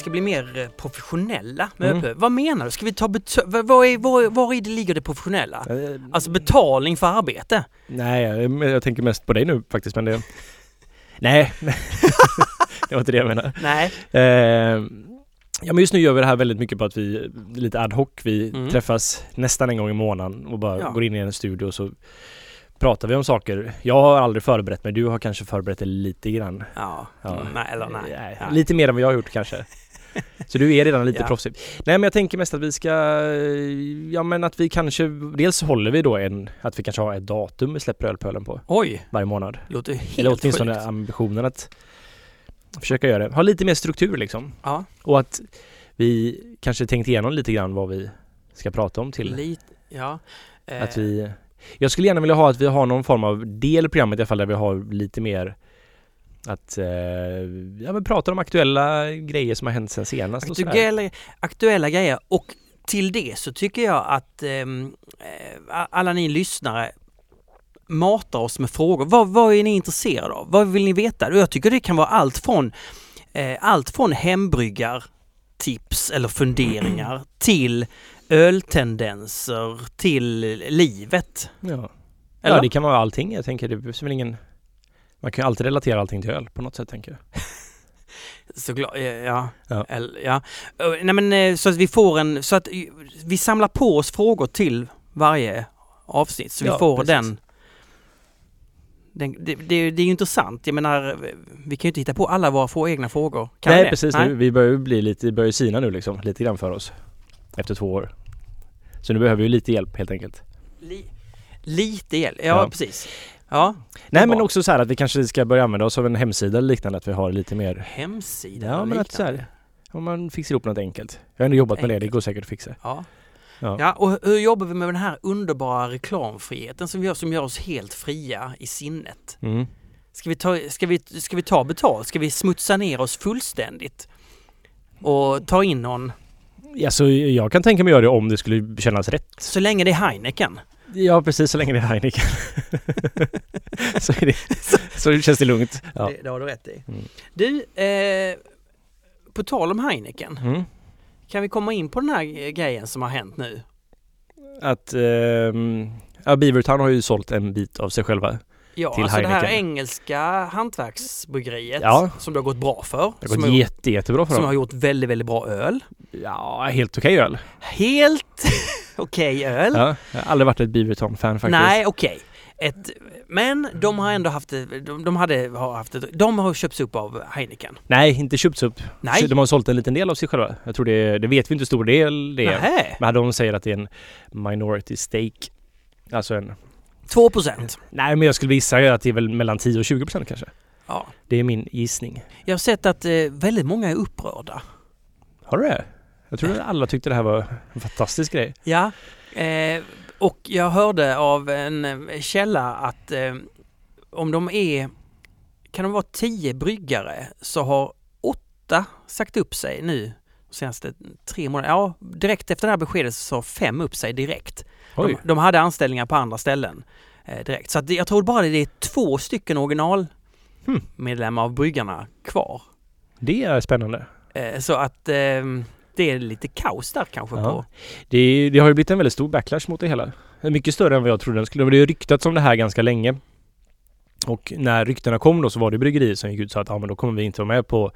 ska bli mer eh, professionella med Mm. Vad menar du? Ska vi ta är, var, var i det ligger det professionella? Eh, Alltså betalning för arbete? Nej, jag, jag tänker mest på dig nu faktiskt men det... Nej, det var inte det jag menade. Nej. Eh, ja men just nu gör vi det här väldigt mycket på att vi, lite ad hoc, vi Mm. träffas nästan en gång i månaden och bara Ja. går in i en studio och så pratar vi om saker. Jag har aldrig förberett mig, du har kanske förberett dig lite grann. Ja. Ja. Nej, eller nej. Nej. Lite mer än vad jag har gjort kanske. Så du är redan lite Ja. proffsig. Nej men jag tänker mest att vi ska, ja men att vi kanske, dels håller vi då en, att vi kanske har ett datum vi släpper ölpölen på Oj, varje månad. låter helt Eller åtminstone sjukt. ambitionen att försöka göra det. Ha lite mer struktur liksom. Ja, Och att vi kanske tänkt igenom lite grann vad vi ska prata om till. lite, ja. Eh, Att vi, jag skulle gärna vilja ha att vi har någon form av del i programmet i alla fall där vi har lite mer att eh, ja, men prata om aktuella grejer som har hänt sen senast och sådär. aktuella, aktuella grejer och till det så tycker jag att ehm, eh, alla ni lyssnare matar oss med frågor. Vad, vad är ni intresserade av? Vad vill ni veta? Och Jag tycker det kan vara allt från eh, allt från hembryggartips eller funderingar till öltendenser till livet. Ja. Eller? ja, det kan vara allting. Jag tänker det behövs väl ingen man kan ju alltid relatera allting till öl på något sätt tänker jag. Såklart, eh, ja. Ja. Ja. Eh, Nej men eh, så att vi får en, så att eh, vi samlar på oss frågor till varje avsnitt så vi Ja, får precis. den, den det, det, det är ju intressant, jag menar vi kan ju inte hitta på alla våra få egna frågor. Kan Nej precis, Nej. Vi börjar ju bli lite, det börjar sina nu liksom, lite grann för oss. Efter två år. Så nu behöver vi lite hjälp helt enkelt. Li, lite hjälp, ja, Ja. precis. Ja, Nej men också så här att vi kanske ska börja använda oss av en hemsida eller liknande, att vi har lite mer hemsida Ja men att så här, om man fixar ihop något enkelt. Jag har ändå jobbat med det, det Enkelt. går säkert att fixa. Ja. Ja. ja, och hur jobbar vi med den här underbara reklamfriheten som gör, som gör oss helt fria i sinnet? Mm. Ska vi, ta, ska, vi, ska vi ta betalt? Ska vi smutsa ner oss fullständigt? Och ta in någon, Ja, så jag kan tänka mig göra det om det skulle kännas rätt. så länge det är Heineken. Ja precis, så länge det är Heineken. så, är det, så känns det lugnt. Ja. Det, det har du rätt i. Mm. Du, eh, på tal om Heineken. Mm. Kan vi komma in på den här eh, grejen som har hänt nu? Att ehm, ja, Beavertown har ju sålt en bit av sig själva. Ja, Till alltså det här Heineken. engelska hantverksbryggeriet Ja. som det har gått bra för. Det har gått har, jätte, jättebra för som har dem. gjort väldigt, väldigt bra öl. Ja, helt okej öl. Helt okej öl. Ja, jag har aldrig varit ett Beavertown-fan faktiskt. Nej, okej. Ett, men de har ändå haft de, de hade har haft de har köpts upp av Heineken. Nej, inte köpts upp. Nej. De har sålt en liten del av sig själva. Jag tror det, det vet vi inte hur stor del det är. Nej. Men de säger att det är en minority stake. Alltså en... 2 procent. Nej men jag skulle gissa att det är väl mellan 10 och 20 procent kanske. Ja. Det är min gissning. Jag har sett att eh, väldigt många är upprörda. Har du det? Jag tror att alla tyckte det här var en fantastisk grej. Ja. Eh, och jag hörde av en eh, källa att eh, om de är, kan de vara 10 bryggare så har åtta sagt upp sig nu de senaste tre månaderna. Ja, direkt efter det här beskedet så sa fem upp sig direkt. De, de hade anställningar på andra ställen eh, direkt. Så att jag tror bara det är två stycken original Hmm. medlemmar av bryggarna kvar. Det är spännande. Eh, så att eh, det är lite kaos där kanske Ja. på... Det, det har ju blivit en väldigt stor backlash mot det hela. Mycket större än vad jag trodde den skulle. Det har ju ryktats om det här ganska länge. Och när ryktena kom då så var det bryggerier som gick ut och sa att ja, men då kommer vi inte vara med på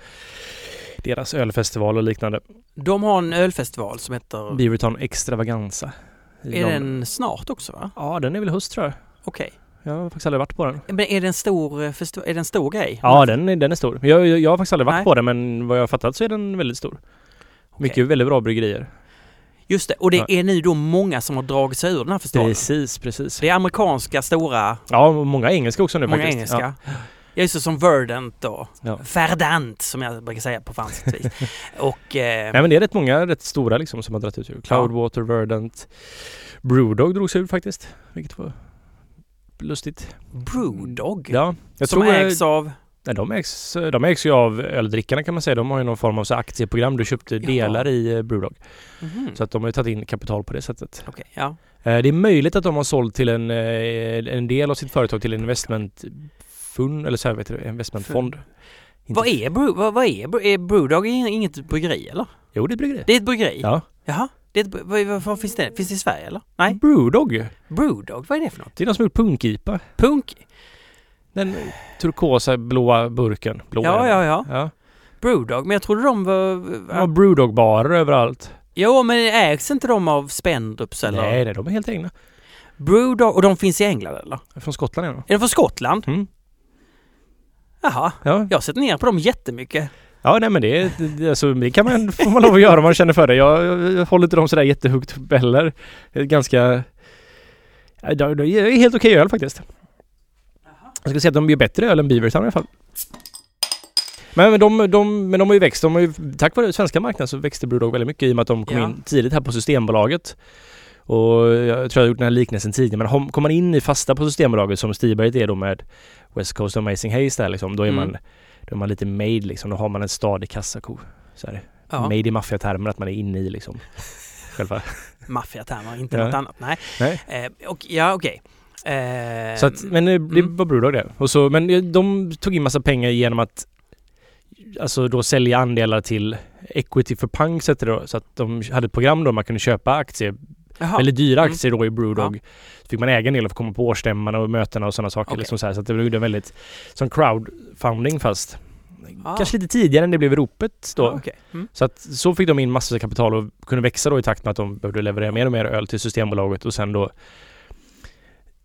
deras ölfestival och liknande. De har en ölfestival som heter... Beavertown Extravaganza. Är De- den snart också va? Ja, den är väl höst tror jag. Okej. Jag har faktiskt aldrig varit på den. Men är det en stor, eh, är det en stor grej? Ja, den är, den är stor. Jag, jag, jag har faktiskt aldrig varit Nej. på den men vad jag har fattat så är den väldigt stor. Mycket väldigt bra bryggerier. Just det, och det Ja. är nu då många som har dragit sig ur den här festivalen. Precis, precis. Det är amerikanska stora, Ja, många engelska också nu många faktiskt. engelska. Ja. Just det, som Verdant och Ja. Verdant som jag brukar säga på franskt vis. och... Eh, Nej men det är rätt många rätt stora liksom som har dragit ut ur. Cloudwater, Verdant. Brewdog drog sig ur faktiskt. Vilket var lustigt. Brewdog? Ja, jag som tror... ägs av... Nej, de, ägs, de ägs ju av öldrickarna kan man säga. De har ju någon form av så aktieprogram. Du köpte Jaha. delar i eh, Brewdog. Mhm. Så att de har ju tagit in kapital på det sättet. Okej, ja. Eh, Det är möjligt att de har sålt till en, eh, en del av sitt företag till en investmentfund eller så här, vet du, investmentfond. Inte- Vad är, brew, vad, vad är, är Brewdog inget bryggeri eller? Jo, det är bryggeri. Det är ett bryggeri? Ja. Jaha? Det är ett, vad, vad, vad finns det? Finns det i Sverige eller? Nej? Brewdog. Brewdog, vad är det för något? Det är någon som gjort punkipa. Punk? Den turkosa blåa burken. Blå Ja, ja, ja. ja. Brewdog, men jag trodde de var... De har Brewdog-barer överallt. Jo, men ägs inte de av Spendrups eller? Nej, nej, de är helt egna. Brewdog, och de finns i England eller? Från Skottland är de. Är de från Skottland? Mm. Jaha. Ja. Jag har sett ner på dem jättemycket. ja, nej men det, det, alltså, det kan man, får man lov att göra om man känner för det. Jag, jag, jag håller inte dem sådär jättehögt heller. Det är Ganska... Det det är helt okej öl faktiskt. Jag ska säga att de gör bättre öl än Beavertown i alla fall. Men, men, de, de, men de har ju växt. De har ju, tack vare svenska marknaden så växte Brewdog väldigt mycket i och med att de kom Ja. in tidigt här på Systembolaget. Och jag tror jag har gjort den här liknelsen tidigare men kommer man in i fasta på Systembolaget som Stiberget är då med West Coast Amazing Haze där liksom, då är, Mm. man, då är man lite made liksom. Då har man en stadig kassako. Så här. Ja. Made i maffiatermer att man är inne i liksom. Själva. Maffiatermer, inte Ja. något annat. Nej. Nej. Eh, och, ja, okej. Eh, Så att, men eh, det mm. var Brewdog det. Och så, men eh, de tog in massa pengar genom att Alltså då sälja andelar till Equity for då. Så att de hade ett program då man kunde köpa aktier, jaha. väldigt dyra Mm. aktier då i Brewdog. Så fick man äga en del och få komma på årsstämman och mötena och sådana saker. Okej. Liksom så, här. så att det blev väldigt som crowdfunding fast Ah. kanske lite tidigare än det blev ropet då. Ja, okej. Mm. Så att så fick de in massor av kapital och kunde växa då i takt med att de behövde leverera mer och mer öl till Systembolaget och sen då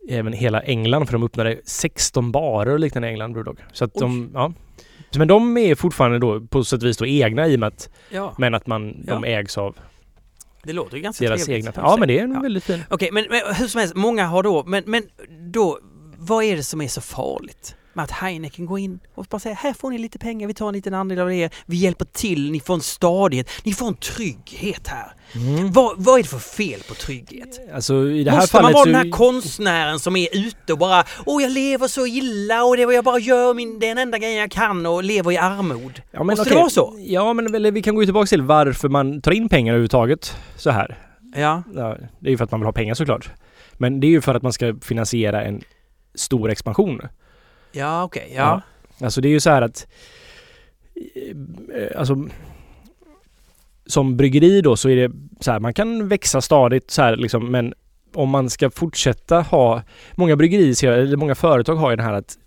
även hela England för de öppnade 16 barer och liknande i England Brewdog. Så att de, ja. Men de är fortfarande då på sätt och vis då egna i och med att, Ja, men att man, de Ja. ägs av det låter ju ganska deras trevligt. egna. Ja men det är en Ja. väldigt fin. Okej, men, men hur som helst, många har då, men, men då, vad är det som är så farligt? Med att Heineken går in och bara säger här får ni lite pengar, vi tar en liten andel av er, vi hjälper till, ni får en stadighet, ni får en trygghet här. Vad, vad är det för fel på trygghet? Alltså i det här Måste man fallet vara så... den här konstnären som är ute och bara Åh jag lever så illa och det vad jag bara gör, min, det är den enda grejen jag kan och lever i armod. Ja, men Måste det okej. vara så? Ja men eller, vi kan gå tillbaka till varför man tar in pengar överhuvudtaget så här. Ja, Ja, det är ju för att man vill ha pengar såklart. Men det är ju för att man ska finansiera en stor expansion. Ja okej, ja. Alltså det är ju så här att eh, alltså som bryggeri då så är det så här man kan växa stadigt så här liksom men om man ska fortsätta ha många bryggerier eller många företag har ju den här att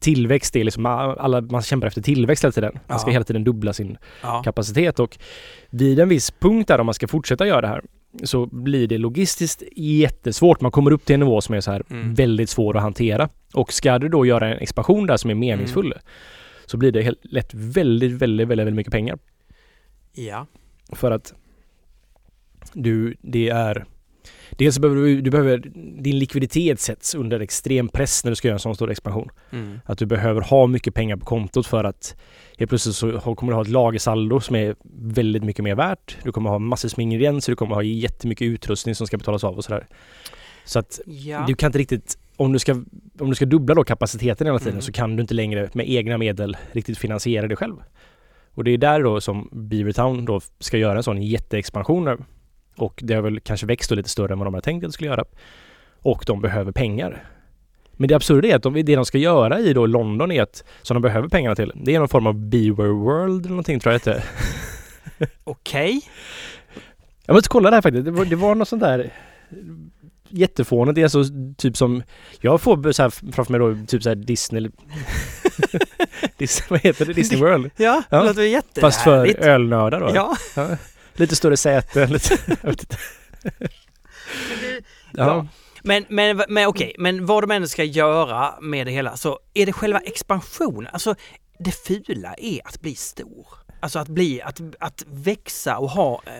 tillväxt är liksom alla man kämpar efter tillväxt hela tiden. Man ska Ja. hela tiden dubbla sin ja. kapacitet och vid en viss punkt där om man ska fortsätta göra det här så blir det logistiskt jättesvårt. Man kommer upp till en nivå som är så här Mm. väldigt svår att hantera. Och ska du då göra en expansion där som är Mm. meningsfull så blir det helt lätt väldigt, väldigt, väldigt, väldigt mycket pengar. ja. För att du, det är Dels behöver du, du behöver, din likviditet sätts under extrem press när du ska göra en sån stor expansion. Mm. Att du behöver ha mycket pengar på kontot för att helt plötsligt så kommer du ha ett lagersaldo som är väldigt mycket mer värt. Du kommer ha massor med ingredienser, du kommer ha jättemycket utrustning som ska betalas av och sådär. Så att ja. du kan inte riktigt, om du ska, om du ska dubbla då kapaciteten hela tiden Mm. så kan du inte längre med egna medel riktigt finansiera det själv. Och det är där då som Beavertown då ska göra en sån jätteexpansion nu. Och det har väl kanske växt lite större än vad de hade tänkt att det skulle göra. Och de behöver pengar. Men det absurda är att de, det de ska göra i då London är att, som de behöver pengarna till, det är någon form av Beware World eller någonting tror jag det. Okej. Jag måste kolla det här faktiskt. Det var, det var något sånt där jättefånigt. Det är så typ som, jag får så här framför mig då typ så här Disney, Disney vad heter det? Disney World. Ja, Ja. det låter jättehärligt. Fast för ölnördar då. Ja. Lite större säte, lite. Ja. Men, men, men okej, men vad de ändå ska göra med det hela så är det själva expansionen. Alltså det fula är att bli stor. Alltså att bli, att, att växa och ha, eh,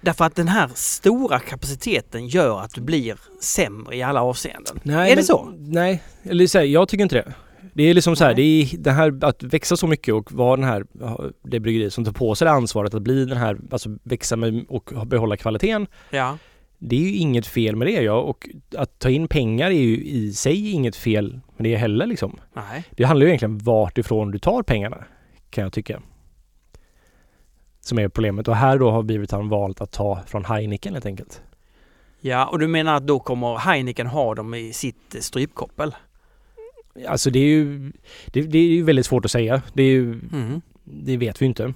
därför att den här stora kapaciteten gör att du blir sämre i alla avseenden. Nej, är det men- så? Nej, eller så här, jag tycker inte det. Det är liksom så här, det är det här att växa så mycket och vara den här, det bryggeri som tar på sig det ansvaret att bli den här, alltså växa med och behålla kvaliteten. Ja. Det är ju inget fel med det ja, och att ta in pengar är ju i sig inget fel med det heller liksom. Nej. Det handlar ju egentligen vart ifrån du tar pengarna, kan jag tycka. Som är problemet och här då har Beavertown valt att ta från Heineken helt enkelt. Ja, och du menar att då kommer Heineken ha dem i sitt strypkoppel? Alltså det är ju det, det är ju väldigt svårt att säga. Det, är ju, Mm. det vet vi inte.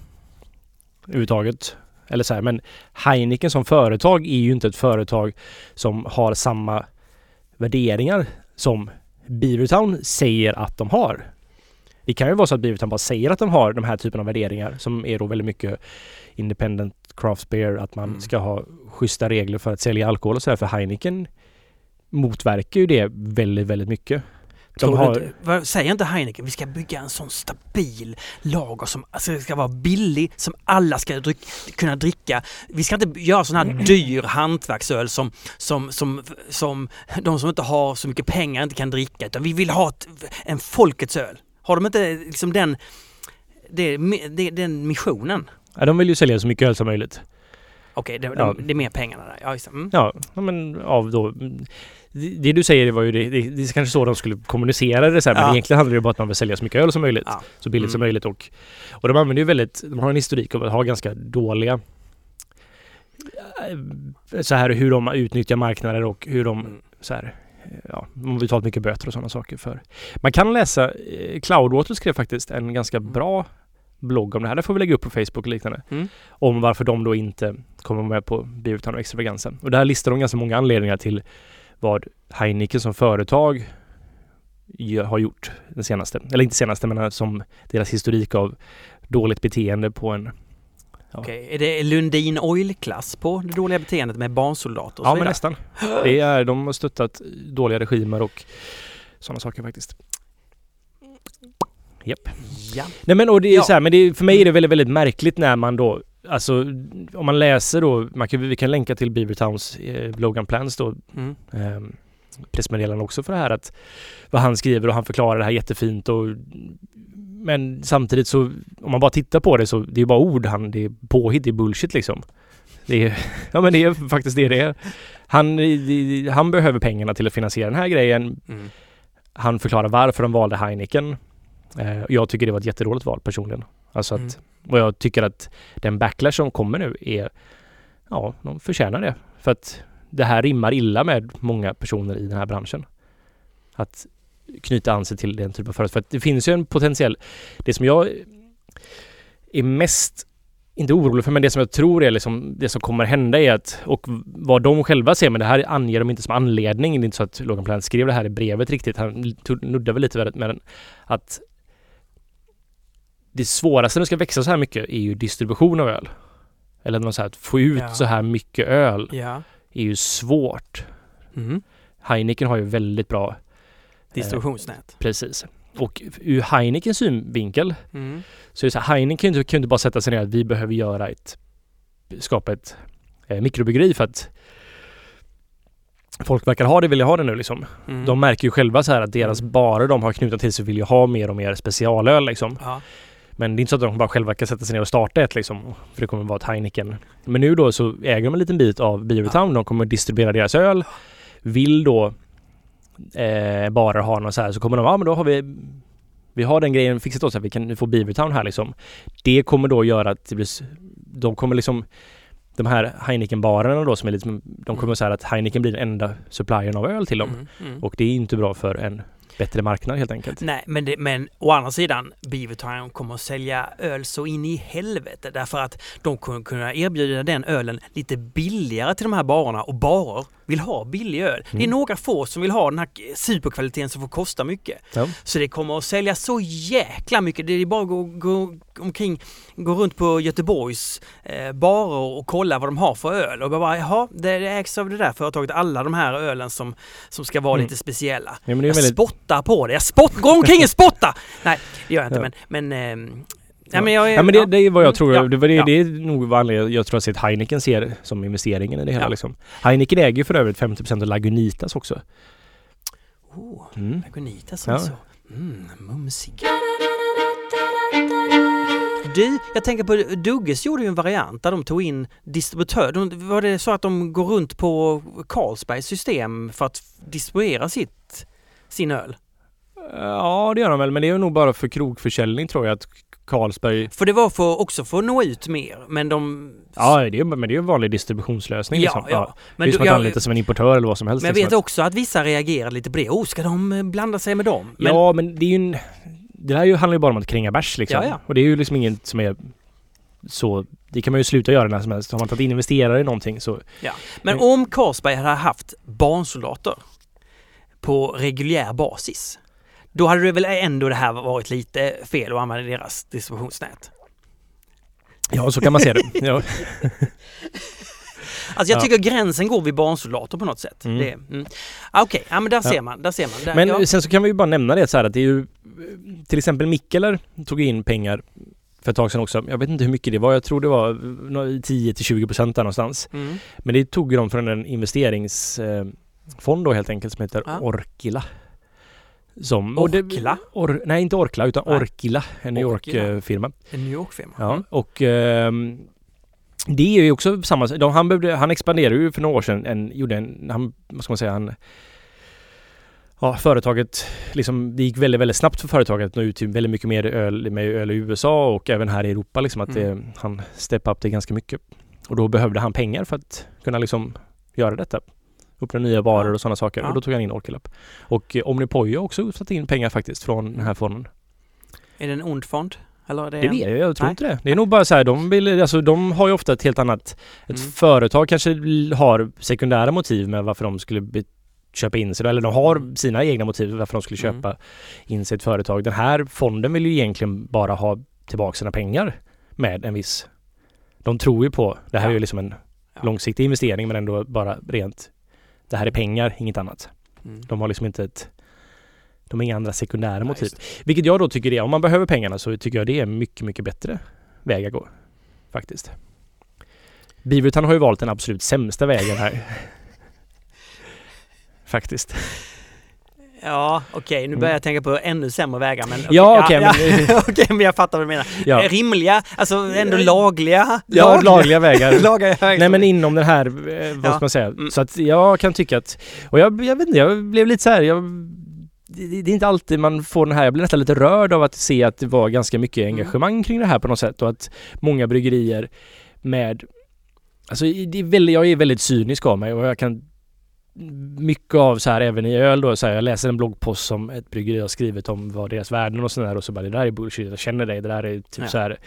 Överhuvudtaget. Eller så här, men Heineken som företag är ju inte ett företag som har samma värderingar som Beavertown säger att de har. Det kan ju vara så att Beavertown bara säger att de har de här typen av värderingar som är då väldigt mycket independent craft beer, att man Mm. ska ha schyssta regler för att sälja alkohol och så här. För Heineken motverkar ju det väldigt, väldigt mycket. De har- vad, säger inte Heineken vi ska bygga en sån stabil lager som alltså, ska vara billig, som alla ska dryck, kunna dricka. Vi ska inte göra sån Mm. här dyr hantverksöl som, som, som, som de som inte har så mycket pengar inte kan dricka. Utan vi vill ha ett, en folkets öl. Har de inte liksom den, det, det, den missionen? Ja, de vill ju sälja så mycket öl som möjligt. Okej, det, Ja. det, är mer pengarna där. Ja, just. Mm. Ja, men av då... Det, du säger var ju det, det, det är kanske så de skulle kommunicera det så här, men Ja. egentligen handlar det bara om att man vill sälja så mycket öl som möjligt. Ja. Så billigt som Mm. möjligt och, och de använder ju väldigt, de har en historik av att ha ganska dåliga eh, så här hur de utnyttjar marknader och hur de Mm. så här Ja, de har betalat mycket böter och sådana saker för. Man kan läsa, eh, Cloudwater skrev faktiskt en ganska bra blogg om det här. Det får vi lägga upp på Facebook och liknande. Mm. Om varför de då inte kommer med på Beavertown och Extravaganza. Och där listar de ganska många anledningar till vad Heineken som företag har gjort den senaste. Eller inte senaste men som deras historik av dåligt beteende på en... Ja. Okej, är det Lundin Oil-klass på det dåliga beteendet med barnsoldater Ja men nästan. Det är, de har stöttat dåliga regimer och sådana saker faktiskt. Japp. Ja. Nej men och det är Ja. så här, men det för mig är det väldigt, väldigt märkligt när man då Alltså om man läser då, man kan, vi kan länka till Beavertowns eh, Logan Plans då Mm. eh, pressmeddelande också för det här att vad han skriver och han förklarar det här jättefint och men samtidigt så om man bara tittar på det så det är bara ord han, det är påhitt, det är bullshit liksom. Det är, ja men det är faktiskt det det är. Han, han behöver pengarna till att finansiera den här grejen. Mm. Han förklarar varför de valde Heineken. Eh, jag tycker det var ett jättedåligt val personligen. Alltså att, Mm. och jag tycker att den backlash som kommer nu är, ja, de förtjänar det. För att det här rimmar illa med många personer i den här branschen. Att knyta an sig till den typen av företag. För att det finns ju en potentiell, det som jag är mest, inte orolig för, men det som jag tror är liksom det som kommer hända är att, och vad de själva ser, men det här anger de inte som anledning. Det är inte så att Logan Plant skrev det här i brevet riktigt. Han nuddade väl lite med den. Att det svåraste när det ska växa så här mycket är ju distribution av öl. Eller något så här, att få ut Ja. så här mycket öl Ja. är ju svårt. Mm. Heineken har ju väldigt bra, Distributionsnät. precis. Och ur Heinekens synvinkel Mm. så är det så här, Heineken kan ju inte, bara sätta sig ner att vi behöver göra ett, skapa ett eh, mikrobryggeri för att folk verkar ha det, vill ha det nu liksom. Mm. De märker ju själva så här att deras Mm. barer de har knutit till sig vill ju ha mer och mer specialöl liksom. Ja. Men det är inte så att de bara själva kan sätta sig ner och starta ett liksom. För det kommer vara ett Heineken. Men nu då så äger de en liten bit av Beavertown. De kommer distribuera deras öl. Vill då eh, bara ha något så här så kommer de, ja men då har vi vi har den grejen fixat åt så att vi kan få Beavertown här liksom. Det kommer då göra att det blir, de kommer liksom de här Heineken-barerna då som är lite, som- de kommer Mm. säga att Heineken blir den enda suppliern av öl till dem. Mm. Mm. Och det är inte bra för en bättre marknad helt enkelt. Nej, men, det, men å andra sidan, Beavertown kommer att sälja öl så in i helvete därför att de kommer kunna erbjuda den ölen lite billigare till de här barerna och barer vill ha billig öl. Det är Mm. några få som vill ha den här superkvaliteten som får kosta mycket. Ja. Så det kommer att sälja så jäkla mycket. Det är bara att gå, gå omkring, gå runt på Göteborgs eh, barer och kolla vad de har för öl och bara jaha, det, det ägs av det där företaget, alla de här ölen som, som ska vara Mm. lite speciella. Ja, Jag väldigt, spottar på det. Jag spott, går omkring och spottar! Nej, det gör jag inte Ja. men... men ehm, Ja. men jag, Ja men det, det är vad jag tror. Ja. Det, det, Ja. det är nog vad jag tror att Heineken ser som investeringen i det hela Ja. liksom. Heineken äger ju för övrigt 50% av Lagunitas också. Oh, Mm. Lagunitas Ja. alltså. Mm, mumsig. Du, jag tänker på Dugges gjorde ju en variant där de tog in distributör. De, var det så att de går runt på Carlsbergs system för att distribuera sitt, sin öl? Ja, det gör de väl, men det är nog bara för krogförsäljning tror jag att Carlsberg... För det var för, också för att nå ut mer, men de... Ja, det är, men det är en vanlig distributionslösning Ja, liksom. ja. Men det är du- som att jag- anlita som en importör eller vad som helst. Men jag liksom. vet också att vissa reagerar lite på det. Oh, ska de eh, blanda sig med dem? Men, Ja, men det är ju en... Det här handlar ju bara om att kränga bärs liksom. Ja, ja. Och det är ju liksom inget som är så... Det kan man ju sluta göra när som helst. Har man tagit in investerare i någonting så... men om Carlsberg hade haft barnsoldater på reguljär basis, då hade det väl ändå det här varit lite fel att använda deras distributionsnät? Ja, så kan man se det. ja. Alltså jag Ja. tycker gränsen går vid barnsoldater på något sätt. Mm. Det, mm. Ah, Okej, ja men där Ja. ser man. Där ser man. Där, Men ja. sen så kan vi ju bara nämna det så här att det är ju... Till exempel Mikkeler tog in pengar för ett tag sedan också. Jag vet inte hur mycket det var. Jag tror det var nå- 10 till 20 procent där någonstans. Mm. Men det tog de från en investeringsfond då helt enkelt som heter Ja. Orkila. Som, Orkla? Or, nej, inte Orkla utan Nej. Orkila, en New. York-firma. En New York-firma. Ja, Mm. och ehm, det är ju också samma, de, han, behövde, han expanderade ju för några år sedan, en, gjorde en, han, vad ska man säga, han Ja, företaget, liksom, det gick väldigt, väldigt snabbt för företaget att nå ut till väldigt mycket mer öl med öl i USA och även här i Europa liksom att Mm. det, han steppade upp det ganska mycket. Och då behövde han pengar för att kunna liksom göra detta. Öppna nya Ja. och sådana saker. Ja. Och då tog han in Orkelab. Och eh, Omnipojo har också satt in pengar faktiskt från den här fonden. Är det en ond fond? Eller är det, Det en... vet jag, jag tror Nej. inte det. Det är nog bara så här, de vill, alltså de har ju ofta ett helt annat, ett Mm. företag kanske har sekundära motiv med varför de skulle be, köpa in sig eller de har Mm. sina egna motiv varför de skulle Mm. köpa in sig ett företag. Den här fonden vill ju egentligen bara ha tillbaka sina pengar med en viss, de tror ju på, det här Ja. är ju liksom en Ja. långsiktig investering men ändå bara rent, det här är pengar, inget annat. Mm. De har liksom inte ett de har inga andra sekundära motiv. Vilket jag då tycker är, om man behöver pengarna så tycker jag det är mycket, mycket bättre väg att gå. Faktiskt. Beaverton har ju valt den absolut sämsta vägen här. Faktiskt. Ja, okej, nu Mm. börjar jag tänka på ännu sämre vägar men... okej, Ja, okej, ja, men- okej, men jag fattar vad du menar. Ja, Rimliga, alltså ändå lagliga. ja lagliga vägar. lagliga vägar. Nej men inom den här, eh, vad Ja. ska man säga? Mm. Så att jag kan tycka att, och jag, jag vet inte, jag blev lite så här, jag, det, det är inte alltid man får den här, jag blir nästan lite rörd av att se att det var ganska mycket Mm. engagemang kring det här på något sätt och att många bryggerier med, alltså det är väldigt, jag är väldigt cynisk av mig och jag kan mycket av så här även i öl då, så här, jag läser en bloggpost som ett bryggeri har skrivit om vad deras värden och sådär och så bara det där är bullshit, jag känner dig, det där är typ Ja. så här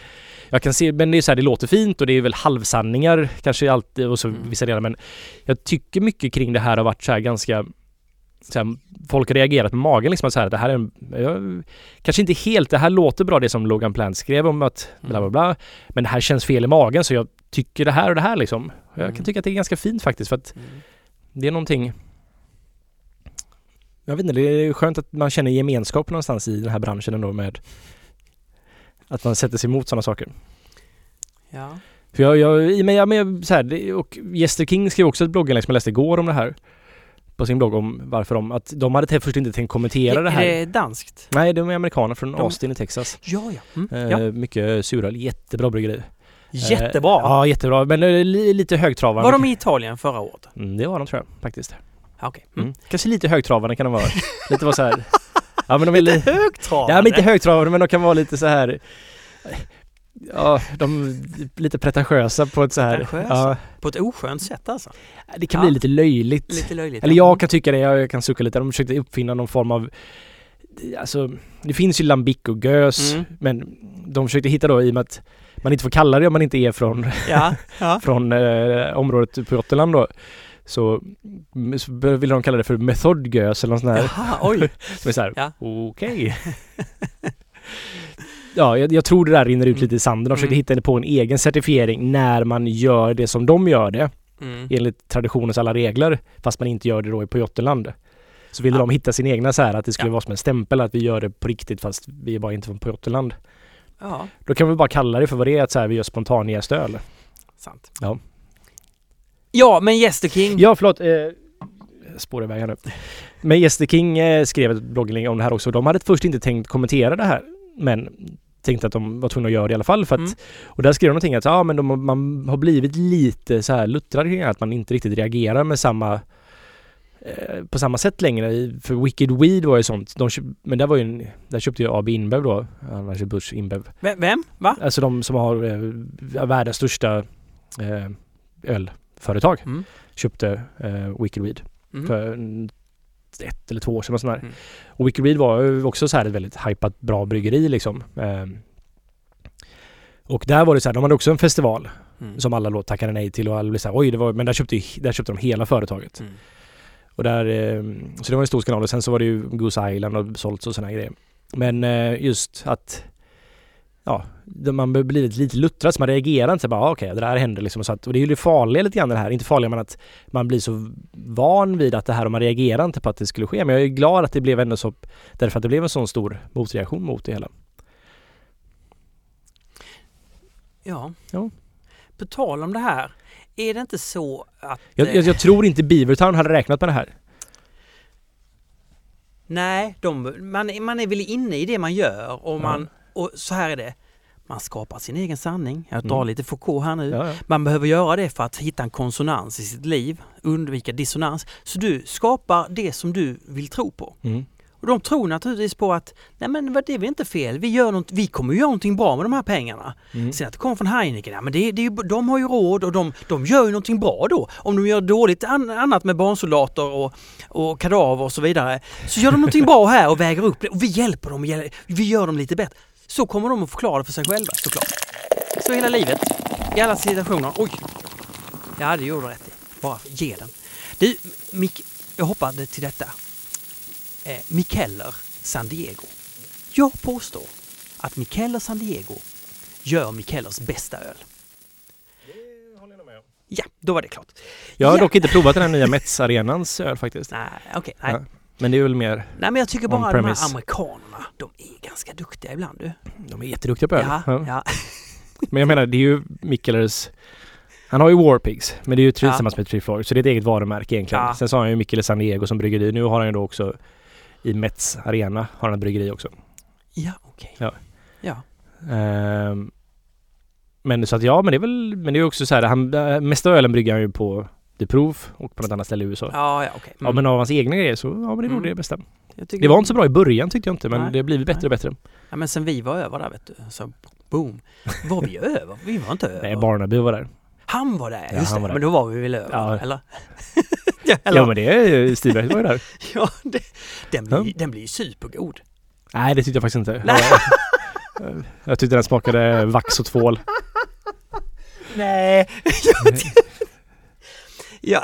jag kan se, men det är så här, det låter fint och det är väl halvsanningar kanske alltid och så Mm. vissa delar men jag tycker mycket kring det här har varit så här ganska så här, folk har reagerat med magen liksom att så här, det här är en, jag, kanske inte helt, det här låter bra det som Logan Plant skrev om att bla bla bla men det här känns fel i magen så jag tycker det här och det här liksom. Jag Mm. kan tycka att det är ganska fint faktiskt för att Mm. Det är någonting jag vet inte, det är skönt att man känner gemenskap någonstans i den här branschen ändå med att man sätter sig emot sådana saker. Ja. För jag, jag, men jag, så här, och Jester King skrev också ett blogginlägg som jag läste igår om det här. På sin blogg om varför de, att de hade till först inte tänkt kommentera det här. Är det danskt? Nej, de är amerikaner från De- Austin i Texas. Ja, ja. Mm. Eh, ja. Mycket suröl, jättebra bryggeri. Jättebra. Eh, ja, jättebra. Men li, lite högtravande. Var de i Italien förra året? Mm, det var de tror jag faktiskt. Ja, Okej. Mm. Mm. Kanske lite högtravande kan de vara. lite var så här. Ja men de är lite... Högtravande? Ja men inte högtravande men de kan vara lite så här Ja, de är lite pretentiösa på ett så här? Ja, På ett oskönt sätt alltså. det kan Ja. bli lite löjligt. Lite löjligt. Eller jag kan tycka det, jag kan sucka lite. De försökte uppfinna någon form av Alltså, det finns ju lambic och gös Mm. men de försökte hitta då i och med att man inte får kalla det om man inte är från, Ja, ja. från eh, området på Gotland då. Så, så vill de kalla det för methodgös eller något sånt där. Jaha, oj. Som är såhär, Ja. okej. ja, jag, jag tror det där rinner ut lite i sanden. De försökte Mm. hitta på en egen certifiering när man gör det som de gör det. Mm. Enligt traditionens alla regler. Fast man inte gör det då på Jottenland. Så ville Ja. de hitta sin egna så här att det skulle Ja. vara som en stämpel att vi gör det på riktigt fast vi är bara inte från på Jottenland. Ja, Då kan vi bara kalla det för vad det är att så här, vi gör spontanjäst öl. sant. Ja. Ja, men Jester King. Ja, förlåt. Eh, spår iväg här nu. Men Jester King eh, skrev ett blogginlägg om det här också. De hade först inte tänkt kommentera det här. Men tänkte att de var tvungna att göra det i alla fall. För att, Mm. Och där skrev de någonting att ja, men de, man har blivit lite så här luttrad kring att man inte riktigt reagerar med samma eh, på samma sätt längre. För Wicked Weed var ju sånt. De men där var ju en, där köpte ju AB InBev då. Annars är Bush InBev. Vem? Vem? Va? Alltså de som har eh, världens största eh, ölföretag. Mm. Köpte eh, Wicked Weed Mm. för ett eller två år sedan och sådär. Mm. Och Wicked Weed var ju också så här ett väldigt hypat bra bryggeri liksom. Ehm, och där var det så här, de hade också en festival Mm. som alla då tackade nej till och alla blev så här, oj, det var, men där köpte, där köpte de hela företaget. Mm. Och där, eh, så det var en stor skandal och sen så var det ju Goose Island och sålts och sådana grejer. Men eh, just att Ja, man blir blivit lite luttrad så man reagerar inte så bara ah, okej det där händer liksom. Så att, och det är ju det farliga lite grann det här, inte farliga men att man blir så van vid att det här och man reagerar inte på att det skulle ske. Men jag är glad att det blev ändå så därför att det blev en sån stor motreaktion mot det hela. Ja. Ja. På tal om det här, är det inte så att... Jag, eh, jag, jag tror inte Beavertown hade räknat med det här. Nej, de, man, man är väl inne i det man gör och, man, och så här är det. Man skapar sin egen sanning. Jag drar Mm. lite Foucault här nu. Ja, ja. Man behöver göra det för att hitta en konsonans i sitt liv, undvika dissonans. Så du skapar det som du vill tro på. Mm. Och de tror naturligtvis på att nej men det är väl inte fel, vi, gör något, vi kommer göra någonting bra med de här pengarna. Mm. Sen att det kommer från Heineken, ja men det, det de har ju råd och de, de gör ju någonting bra då. Om de gör dåligt an, annat med barnsoldater och, och kadaver och så vidare så gör de någonting bra här och väger upp det och vi hjälper dem, vi gör dem lite bättre. Så kommer de att förklara det för sig själva såklart. Så hela livet, i alla situationer. Oj! Ja, det gjorde du rätt i. Bara ge den. Du, Mick, jag hoppade till detta. Eh, Mikkeller San Diego. Jag påstår att Mikkeller San Diego gör Mikkellers bästa öl. Ja, då var det klart. Jag har Ja. dock inte provat den här nya Mets-arenans öl faktiskt. Nej, okej. nej. Ja. Men det är väl mer, nej, men jag tycker bara att de här amerikanerna, de är ganska duktiga ibland du. de är jätteduktiga på öl. Ja, Ja. ja. Men jag menar, det är ju Mikkelers han har ju Warpigs, men det är ju Ja. tillsammans med Treefloor, så det är ett eget varumärke egentligen. Ja. Sen så har han ju Mikkele San Diego som bryggeri. Nu har han ju då också i Mets Arena har han ett bryggeri också. Ja, okej. Ja. Ja. Ehm, men så att ja, men det är väl, men det är också så här, han, äh, mesta ölen brygger han ju på The Proof och på något annat ställe i USA. Ja, Ja, ja, okej. Mm. men av hans egna grejer så, ja men det är nog Mm. det bästa. Det var inte så bra i början tyckte jag inte, men Nej. det har blivit bättre Nej. och bättre. Ja, men sen vi var över där vet du, så boom. Var vi över? Vi var inte över. Nej, Barnaby var där. Han var där, Ja, just det. där. Men då var vi väl över, Ja. eller? ja? Ja men det är ju, Stigberg var ju där. Ja, det, den, blir, Ja. den blir ju supergod. Nej det tyckte jag faktiskt inte. Nej. Jag, jag tyckte den smakade vax och tvål. Nej, jag ja.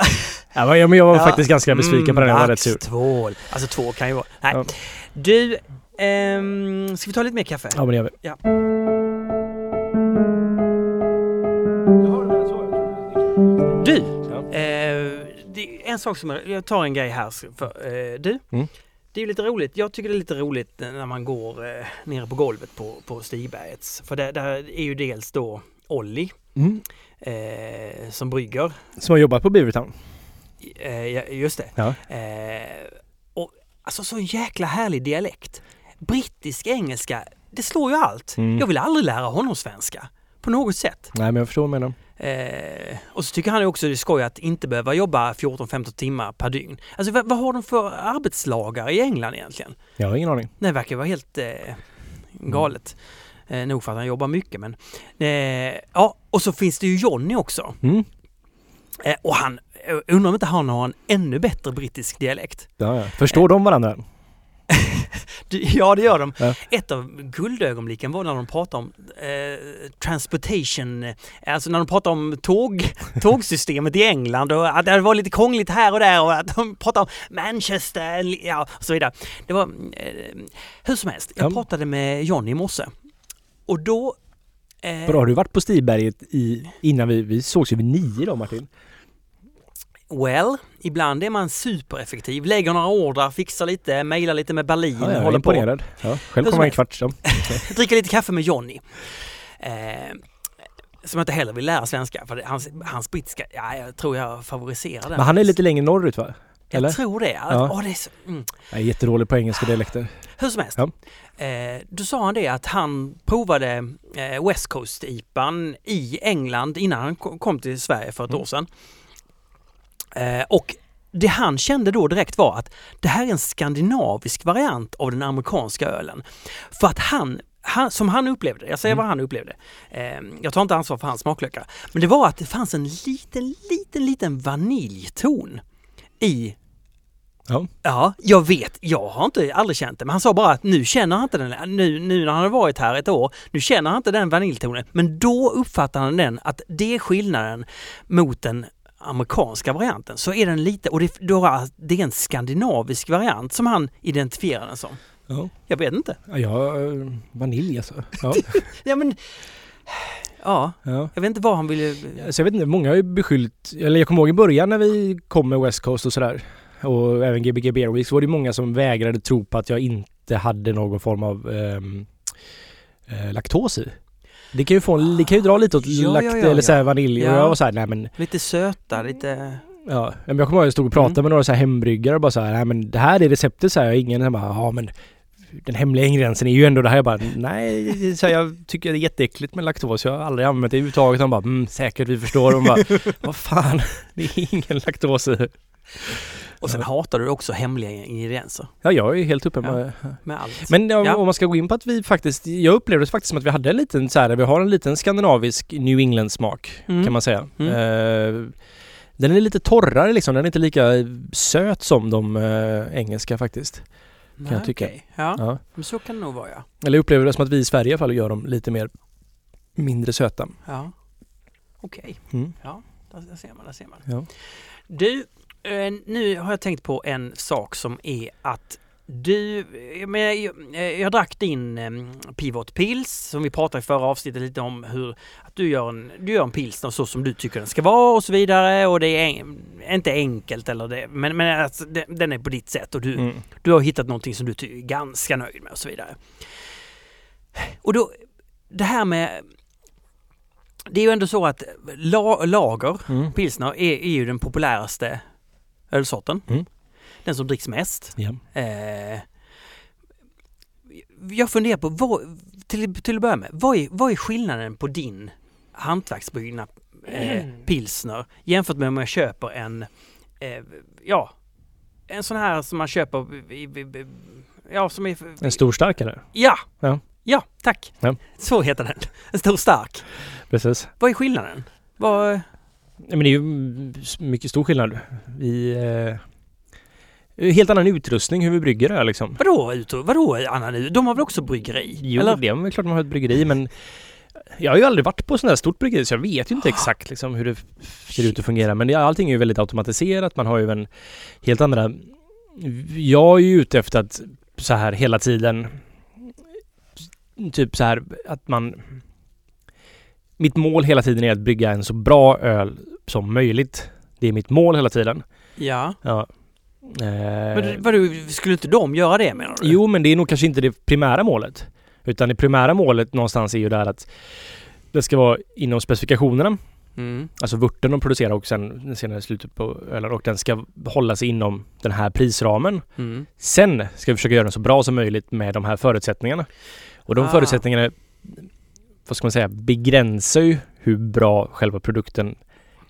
Ja, men jag, var Ja. faktiskt ganska besviken på den, jag var rätt Vax, sur. tvål. Alltså två kan ju vara... Nej. Ja. Du, ehm, ska vi ta lite mer kaffe? Ja men det gör vi. Ja. Du, Ja. eh, en sak som jag, jag tar en grej här. För, eh, du, Mm. det är ju lite roligt. Jag tycker det är lite roligt när man går eh, nere på golvet på, på Stigbergets. För där, där är ju dels då Olli Mm. eh, som brygger. Som har jobbat på Beavertown. Eh, just det. Ja. Eh, och alltså så jäkla härlig dialekt. Brittisk engelska, det slår ju allt. Mm. Jag vill aldrig lära honom svenska. På något sätt. Nej men jag förstår vad du menar. Eh, och så tycker han också det är skoj att inte behöva jobba 14-15 timmar per dygn. Alltså vad, vad har de för arbetslagar i England egentligen? Jag har ingen aning. Det verkar vara helt eh, galet. Eh, nog för att han jobbar mycket men... Eh, ja, och så finns det ju Johnny också. Mm. Eh, och han, eh, undrar om inte han har en ännu bättre brittisk dialekt. Ja, ja. Förstår de varandra? Ja, det gör de. Ja. Ett av guldögonblicken var när de pratade om eh, transportation, eh, alltså när de pratade om tåg, tågsystemet i England och att det var lite krångligt här och där och att de pratade om Manchester, ja, och så vidare. Det var, eh, hur som helst, jag Ja. pratade med Johnny i morse och då... Eh, Vadå, har du varit på Stigberget i, innan vi, vi sågs ju vid nio då Martin? Well, ibland är man supereffektiv, lägger några ordrar, fixar lite, mejlar lite med Berlin, Ja, är håller på. imponerad. Ja, själv kommer en kvart. Jag dricker lite kaffe med Johnny. Eh, som jag inte heller vill lära svenska för hans, hans brittiska, ja jag tror jag favoriserar den. Men han är lite längre norrut va? Eller? Jag tror det. Ja. Åh, det är så, mm. Jag är jättedålig på engelska dialekter. Hur som helst. Ja. Eh, då sa han det att han provade eh, West Coast-IPan i England innan han ko- kom till Sverige för ett Mm. år sedan. Eh, och det han kände då direkt var att det här är en skandinavisk variant av den amerikanska ölen. För att han han, som han upplevde jag säger Mm. vad han upplevde. Eh, jag tar inte ansvar för hans smaklökar. Men det var att det fanns en liten, liten, liten vaniljton i Ja. Ja, jag vet. Jag har inte aldrig känt det. Men han sa bara att nu känner han inte den. Nu, nu när han har varit här ett år, nu känner han inte den vaniljtonen. Men då uppfattar han den att det är skillnaden mot den amerikanska varianten. Så är den lite, och det, det är en skandinavisk variant som han identifierar den som. Ja, Jag vet inte. ja eh, vanilj alltså. Ja. Ja men... Ja, ja. jag vet inte vad han ville... Så jag vet inte, många har ju beskyllt, eller jag kommer ihåg i början när vi kom med West Coast och sådär och även Gbg Beer Week så var det många som vägrade tro på att jag inte hade någon form av ehm, eh, laktos i. Det kan ju få det kan ju dra lite åt Ja, lakt ja, ja, eller så här vanilj och Ja. jag var såhär, nej men Lite söta, lite... ja. Men jag kommer ihåg att jag stod och pratade Mm. med några så här hembryggare och bara så här, nej men det här är receptet så här, och ingen så bara, ja men den hemliga ingrediensen är ju ändå det här. Jag bara, nej, så här, jag tycker det är jätteäckligt med laktos. Jag har aldrig använt det överhuvudtaget. De bara, mm, säkert vi förstår. De bara, vad fan, det är ingen laktos i. Och sen Ja. hatar du också hemliga ingredienser. Ja, jag är helt uppe Ja. med... Med allt. Men om, Ja. om man ska gå in på att vi faktiskt, jag upplevde det faktiskt som att vi hade en liten så här, vi har en liten skandinavisk New England smak Mm. kan man säga. Mm. Eh, den är lite torrare liksom, den är inte lika söt som de eh, engelska faktiskt. Nej, jag tycka. okej. Ja, Ja. men så kan det nog vara ja. Eller jag upplever det som att vi i Sverige i alla fall gör dem lite mer mindre söta. Ja. Okej, Mm. där, där ser man, där ser man. Ja. Du, nu har jag tänkt på en sak som är att du, eh, men jag, jag, jag drack din eh, Pivot Pils som vi pratade i förra avsnittet lite om hur att du gör en, du gör en pilsner så som du tycker den ska vara och så vidare och det är en, inte enkelt eller det, men, men alltså, det, den är på ditt sätt och du, Mm. du har hittat någonting som du är ganska nöjd med och så vidare. Och då, det här med... Det är ju ändå så att la, lager, Mm. pilsner, är, är ju den populäraste ölsorten. Mm. Den som dricks mest. Ja. Eh, jag funderar på, vad, till, till att börja med, vad är, vad är skillnaden på din hantverksbryggna eh, pilsner jämfört med om jag köper en, eh, ja, en sån här som man köper i, i, i, ja, som är... En stor starkare. Ja! Ja. Ja, tack! Ja. Så heter den. En stor stark. Precis. Vad är skillnaden? Vad... Men det är ju mycket stor skillnad. Vi... Eh, helt annan utrustning hur vi brygger det liksom. Vadå, vadå Anna nu? De har väl också bryggeri? Jo, Eller? det är klart man har ett bryggeri men jag har ju aldrig varit på sådant här stort bryggeri så jag vet ju inte exakt liksom hur det ser ut att fungera. Men det, allting är ju väldigt automatiserat. Man har ju en helt andra... Jag är ju ute efter att så här hela tiden typ så här att man... Mitt mål hela tiden är att brygga en så bra öl som möjligt. Det är mitt mål hela tiden. Ja. Ja. Men Eh, det- vadå, skulle inte de göra det menar du? Jo, men det är nog kanske inte det primära målet. Utan det primära målet någonstans är ju där att det ska vara inom specifikationerna. Mm. Alltså vörten de producerar och sen senare slutet på ölen och den ska hålla sig inom den här prisramen. Mm. Sen ska vi försöka göra den så bra som möjligt med de här förutsättningarna. Och de Ah. förutsättningarna, vad ska man säga, begränsar ju hur bra själva produkten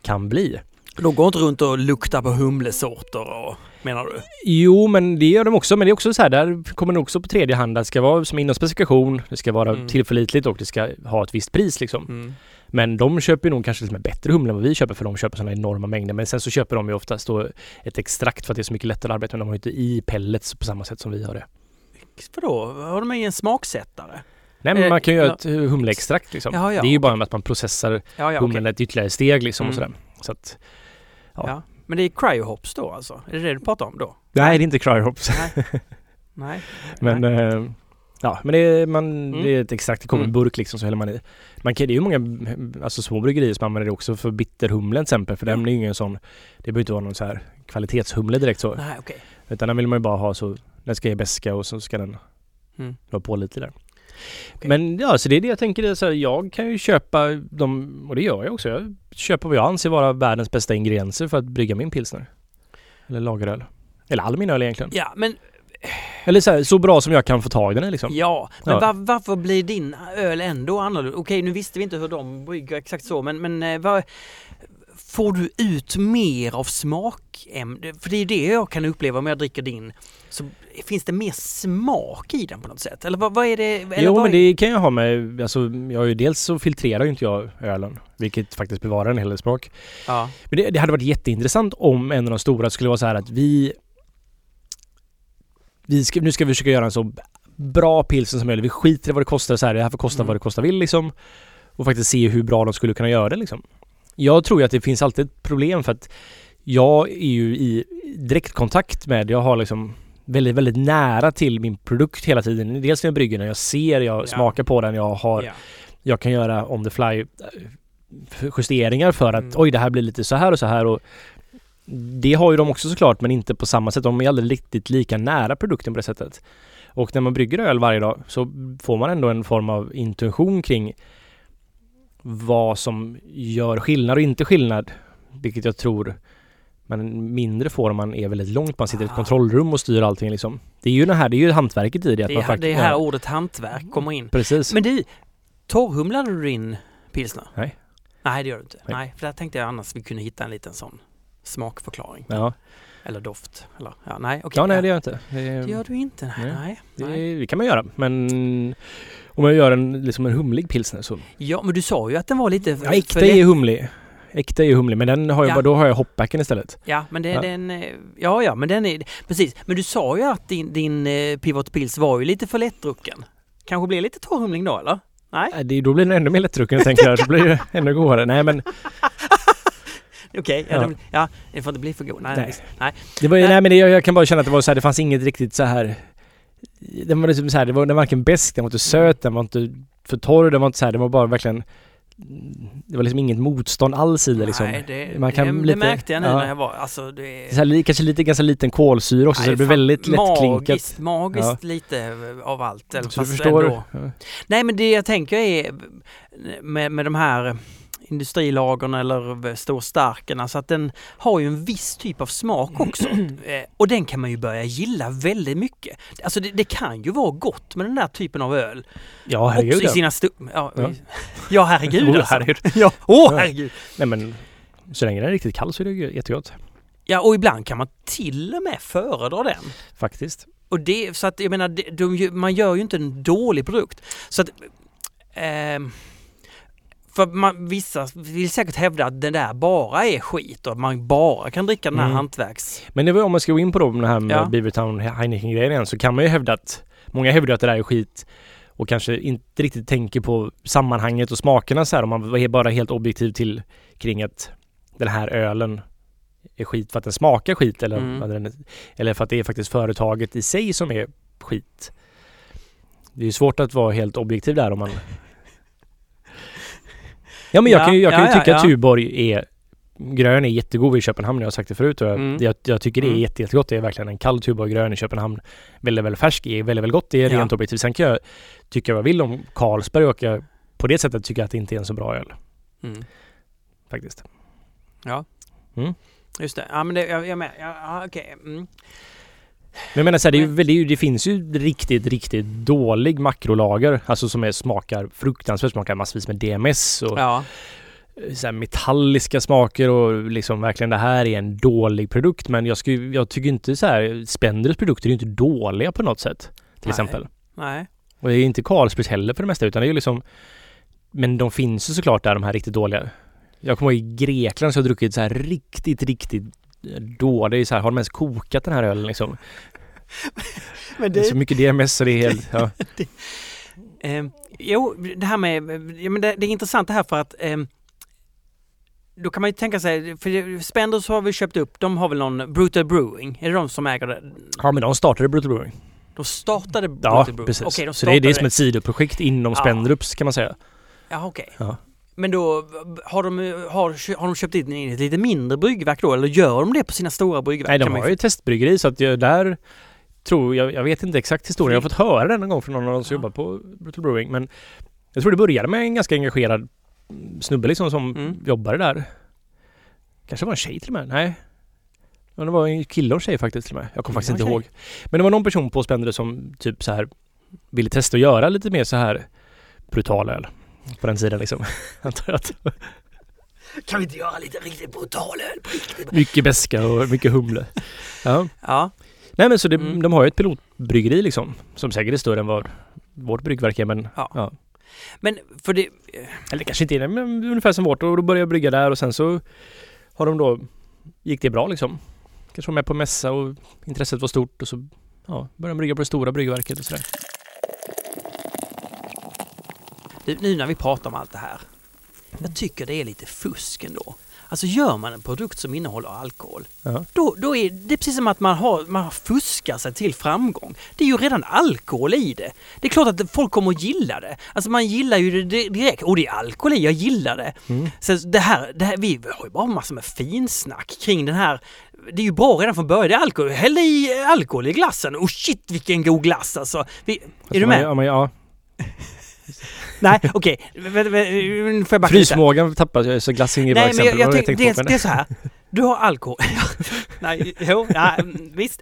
kan bli. De går inte runt och luktar på humlesorter och, menar du? Jo, men det gör de också. Men det är också så här, där kommer det också på tredje hand. Det ska vara som inom specifikation, det ska vara Mm. tillförlitligt och det ska ha ett visst pris liksom. Mm. Men de köper nog kanske lite mer bättre humle än vad vi köper för de köper sådana enorma mängder. Men sen så köper de ju oftast då ett extrakt för att det är så mycket lättare att arbeta med. De har ju inte i pellets på samma sätt som vi har det. Vadå, har de ingen smaksättare? Nej men Eh, man kan ju göra ett eh, humleextrakt liksom. Ja, ja, det är ju bara med att man processar Ja, ja, humlen okej. ett ytterligare steg liksom och Mm. sådär. Så att, ja. Men det är cryohops då alltså? Är det det du pratar om då? Nej det är inte cryohops. Nej. Nej. Men Nej. eh, Ja men det är, man, Mm. det är ett extrakt, det kommer Mm. en burk liksom så häller man i. Man kan, det är ju många alltså, små bryggerier som använder det också för bitterhumlen till exempel. För den är ju ingen sån, det behöver inte vara någon så här kvalitetshumle direkt så. Nej, okej. Utan den vill man ju bara ha så, den ska ge beska och så ska den Mm. vara på lite där. Okej. Men ja, så det är det jag tänker, det är så här, jag kan ju köpa de, och det gör jag också, jag köper vad jag anser vara världens bästa ingredienser för att brygga min pilsner. Eller lageröl. Eller all min öl egentligen. Ja, men Eller så, här, så bra som jag kan få tag i den liksom. Ja, men Ja. var, varför blir din öl ändå annorlunda? Okej, nu visste vi inte hur de brygger exakt så, men, men eh, vad... får du ut mer av smakämne? För det är det jag kan uppleva om jag dricker din. Så finns det mer smak i den på något sätt? Eller vad, vad är det? Eller jo men det kan jag ha med, alltså jag har ju dels så filtrerar ju inte jag ölen. Vilket faktiskt bevarar en hel del smak. Ja. Men det, det hade varit jätteintressant om en av de stora skulle vara så här att vi... vi ska, nu ska vi försöka göra en så bra pilsen som möjligt. Vi skiter i vad det kostar så här. Det här får kosta Mm. vad det kostar vill liksom. Och faktiskt se hur bra de skulle kunna göra det liksom. Jag tror ju att det finns alltid ett problem för att jag är ju i direktkontakt med, jag har liksom väldigt, väldigt nära till min produkt hela tiden. Dels när jag brygger den, jag ser, jag Ja. smakar på den, jag har Ja. jag kan göra on the fly eh, justeringar för att Mm. oj det här blir lite så här och så här och det har ju de också såklart men inte på samma sätt. De är aldrig riktigt lika nära produkten på det sättet. Och när man brygger öl varje dag så får man ändå en form av intuition kring vad som gör skillnad och inte skillnad. Vilket jag tror man mindre får man är väldigt långt. Man sitter i ett Ah. kontrollrum och styr allting liksom. Det är ju det här, det är ju hantverket i det. Att Det man är, faktiskt, det är här ja, ordet hantverk kommer in. Precis. Men du, torrhumlade du din pilsner? Nej. Nej, det gör du inte. Nej. Nej. för där tänkte jag annars vi kunde hitta en liten sån smakförklaring. Ja, Eller doft. Eller, ja, nej, okej. ja nej det gör jag inte. Det, Det gör du inte. Nej, Nej. nej. Det, det kan man göra, men om jag gör en, liksom en humlig pilsner så... Ja, men du sa ju att den var lite... Ja, äkta är humlig. Äkta är humlig, men den har jag, Ja. då har jag hopbacken istället. Ja, men det, Ja. den... eh, Ja, ja, men den är... Precis. Men du sa ju att din, din eh, Pivot Pils var ju lite för lättdrucken. Kanske blir lite torrhumling då, eller? Nej? Det, då blir den ännu mer lättdrucken tänker jag. Så blir det ännu godare. Nej men, Okej, ja, Ja. den- ja, det får inte bli för god. Nej, Nej. nej. nej. det var, Nej. nej. men det, jag, jag kan bara känna att det var så här, det fanns inget riktigt så här... Den var liksom så här, det var, den var varken besk, den var inte söt, den var inte för torr, den var inte så här, det var bara verkligen... Det var liksom inget motstånd alls i det liksom. Nej, det, Man kan det, lite- det märkte jag nu ja. när jag var... Alltså, det Så här, kanske lite, ganska liten kolsyra också, Nej, så det blir väldigt lättklinkat. Magiskt, magiskt lite av allt. Eller Så du förstår? ändå- Ja. Nej men det jag tänker är med, med de här industrilagren eller storstarken, alltså att den har ju en viss typ av smak också. Eh, och den kan man ju börja gilla väldigt mycket. Alltså det, det kan ju vara gott med den där typen av öl. Ja, herregud också i sina ja, Ja. ja. herregud Oh, alltså. herregud. Ja, Ja. herregud. Nej men, så länge den är riktigt kall så är det ju jättegott. Ja och ibland kan man till och med föredra den. Faktiskt. Och det, så att jag menar, de, ju- man gör ju inte en dålig produkt. Så att... ehm, för man, vissa vill säkert hävda att den där bara är skit och att man bara kan dricka den här Mm. hantverks... Men det var om man ska gå in på då, den här med Ja. Beavertown Heineken-grejen igen, så kan man ju hävda att Många hävdar att det där är skit och kanske inte riktigt tänker på sammanhanget och smakerna så här om man är bara helt objektiv till kring att den här ölen är skit för att den smakar skit eller, Mm. eller för att det är faktiskt företaget i sig som är skit. Det är svårt att vara helt objektiv där om man... Ja men jag Ja, kan ju, jag kan ju ja, ja, tycka att ja. Tuborg är Grön är jättegod i Köpenhamn, jag har sagt det förut och jag, Mm. jag, jag tycker det är Mm. jätte, jättegott. Det är verkligen en kall Tuborg grön i Köpenhamn. Väldigt, väldigt färsk, är väldigt, väldigt gott. Det är Ja. rent objektivt. Sen kan jag tycka vad jag vill om Carlsberg och jag på det sättet tycker jag att det inte är en så bra öl. Mm. Faktiskt. Just det, ja men det, jag, jag med. Ja, ja, okej. Mm. Men jag menar så här, det, ju, det, är ju, det finns ju riktigt, riktigt dålig makrolager. Alltså som är, smakar fruktansvärt, smakar massvis med DMS och Ja, så här metalliska smaker och liksom verkligen det här är en dålig produkt. Men jag, skulle, jag tycker inte så här, Spendrus produkter är ju inte dåliga på något sätt. Till Nej. exempel. nej. Och det är inte Carlsbergs heller för det mesta utan det är ju liksom Men de finns ju såklart där de här riktigt dåliga. Jag kommer ihåg i Grekland så har jag druckit så här riktigt, riktigt är så här, har de ens kokat den här ölen liksom? Men Det är så mycket DMS så det är helt, ja. Eh, jo, det här med, ja, men det, det är intressant det här för att eh, då kan man ju tänka sig, för Spenders har vi köpt upp, de har väl någon Brutal Brewing, är det de som äger det? Ja men de startade Brutal Brewing. De startade Brutal Ja Brewing? precis. Okej, de så det är, det är startade som ett sidoprojekt inom Ja. Spendrups kan man säga. Ja, okej. Ja. Men då har de, har, har de köpt in ett lite mindre bryggverk då, eller gör de det på sina stora bryggverk? Nej de har ju testbryggeri så att där tror jag, jag vet inte exakt historien. Jag har fått höra den en gång från någon av de som Ja. jobbar på Brutal Brewing men jag tror det började med en ganska engagerad snubbe liksom som Mm. jobbade där. Kanske var en tjej till och med? Nej. Ja, det var en kille och tjej faktiskt till och med. Jag kommer faktiskt Ja, inte okej. ihåg. Men det var någon person på Spendere som typ så här ville testa att göra lite mer så här brutal öl. På den sidan liksom. Antar jag kan vi inte göra lite riktigt brutal öl på riktigt? Mycket beska och mycket humle. Ja. Ja, Nej men så det, Mm. de har ju ett pilotbryggeri liksom. Som säkert är större än vad vårt bryggverk är men Ja. ja. men för det... Eller kanske inte är det, men ungefär som vårt. Och då började jag brygga där och sen så har de då gick det bra liksom. Kanske var med på mässa och intresset var stort och så ja, började de brygga på det stora bryggverket och sådär. Nu när vi pratar om allt det här. Jag tycker det är lite fusk ändå. Alltså gör man en produkt som innehåller alkohol, Ja. då, då är det precis som att man har, man har fuskat sig till framgång. Det är ju redan alkohol i det. Det är klart att folk kommer att gilla det. Alltså man gillar ju det di- direkt. Och det är alkohol i, jag gillar det. Mm. Så det här, det här, vi har ju bara massor med finsnack kring den här. Det är ju bra redan från början. Det är alkohol. Häll i alkohol i glassen. Och shit vilken god glass alltså. Vi, är Alltså, du man- med? Ja, men, ja. Nej, okej. Vä- Får jag backa lite? Frysmågan tappas ju så glass inget bra Nej, men jag, exempel. jag, tänk, tänkte det, det är så här. Du har alkohol. nej, jo, mm, visst.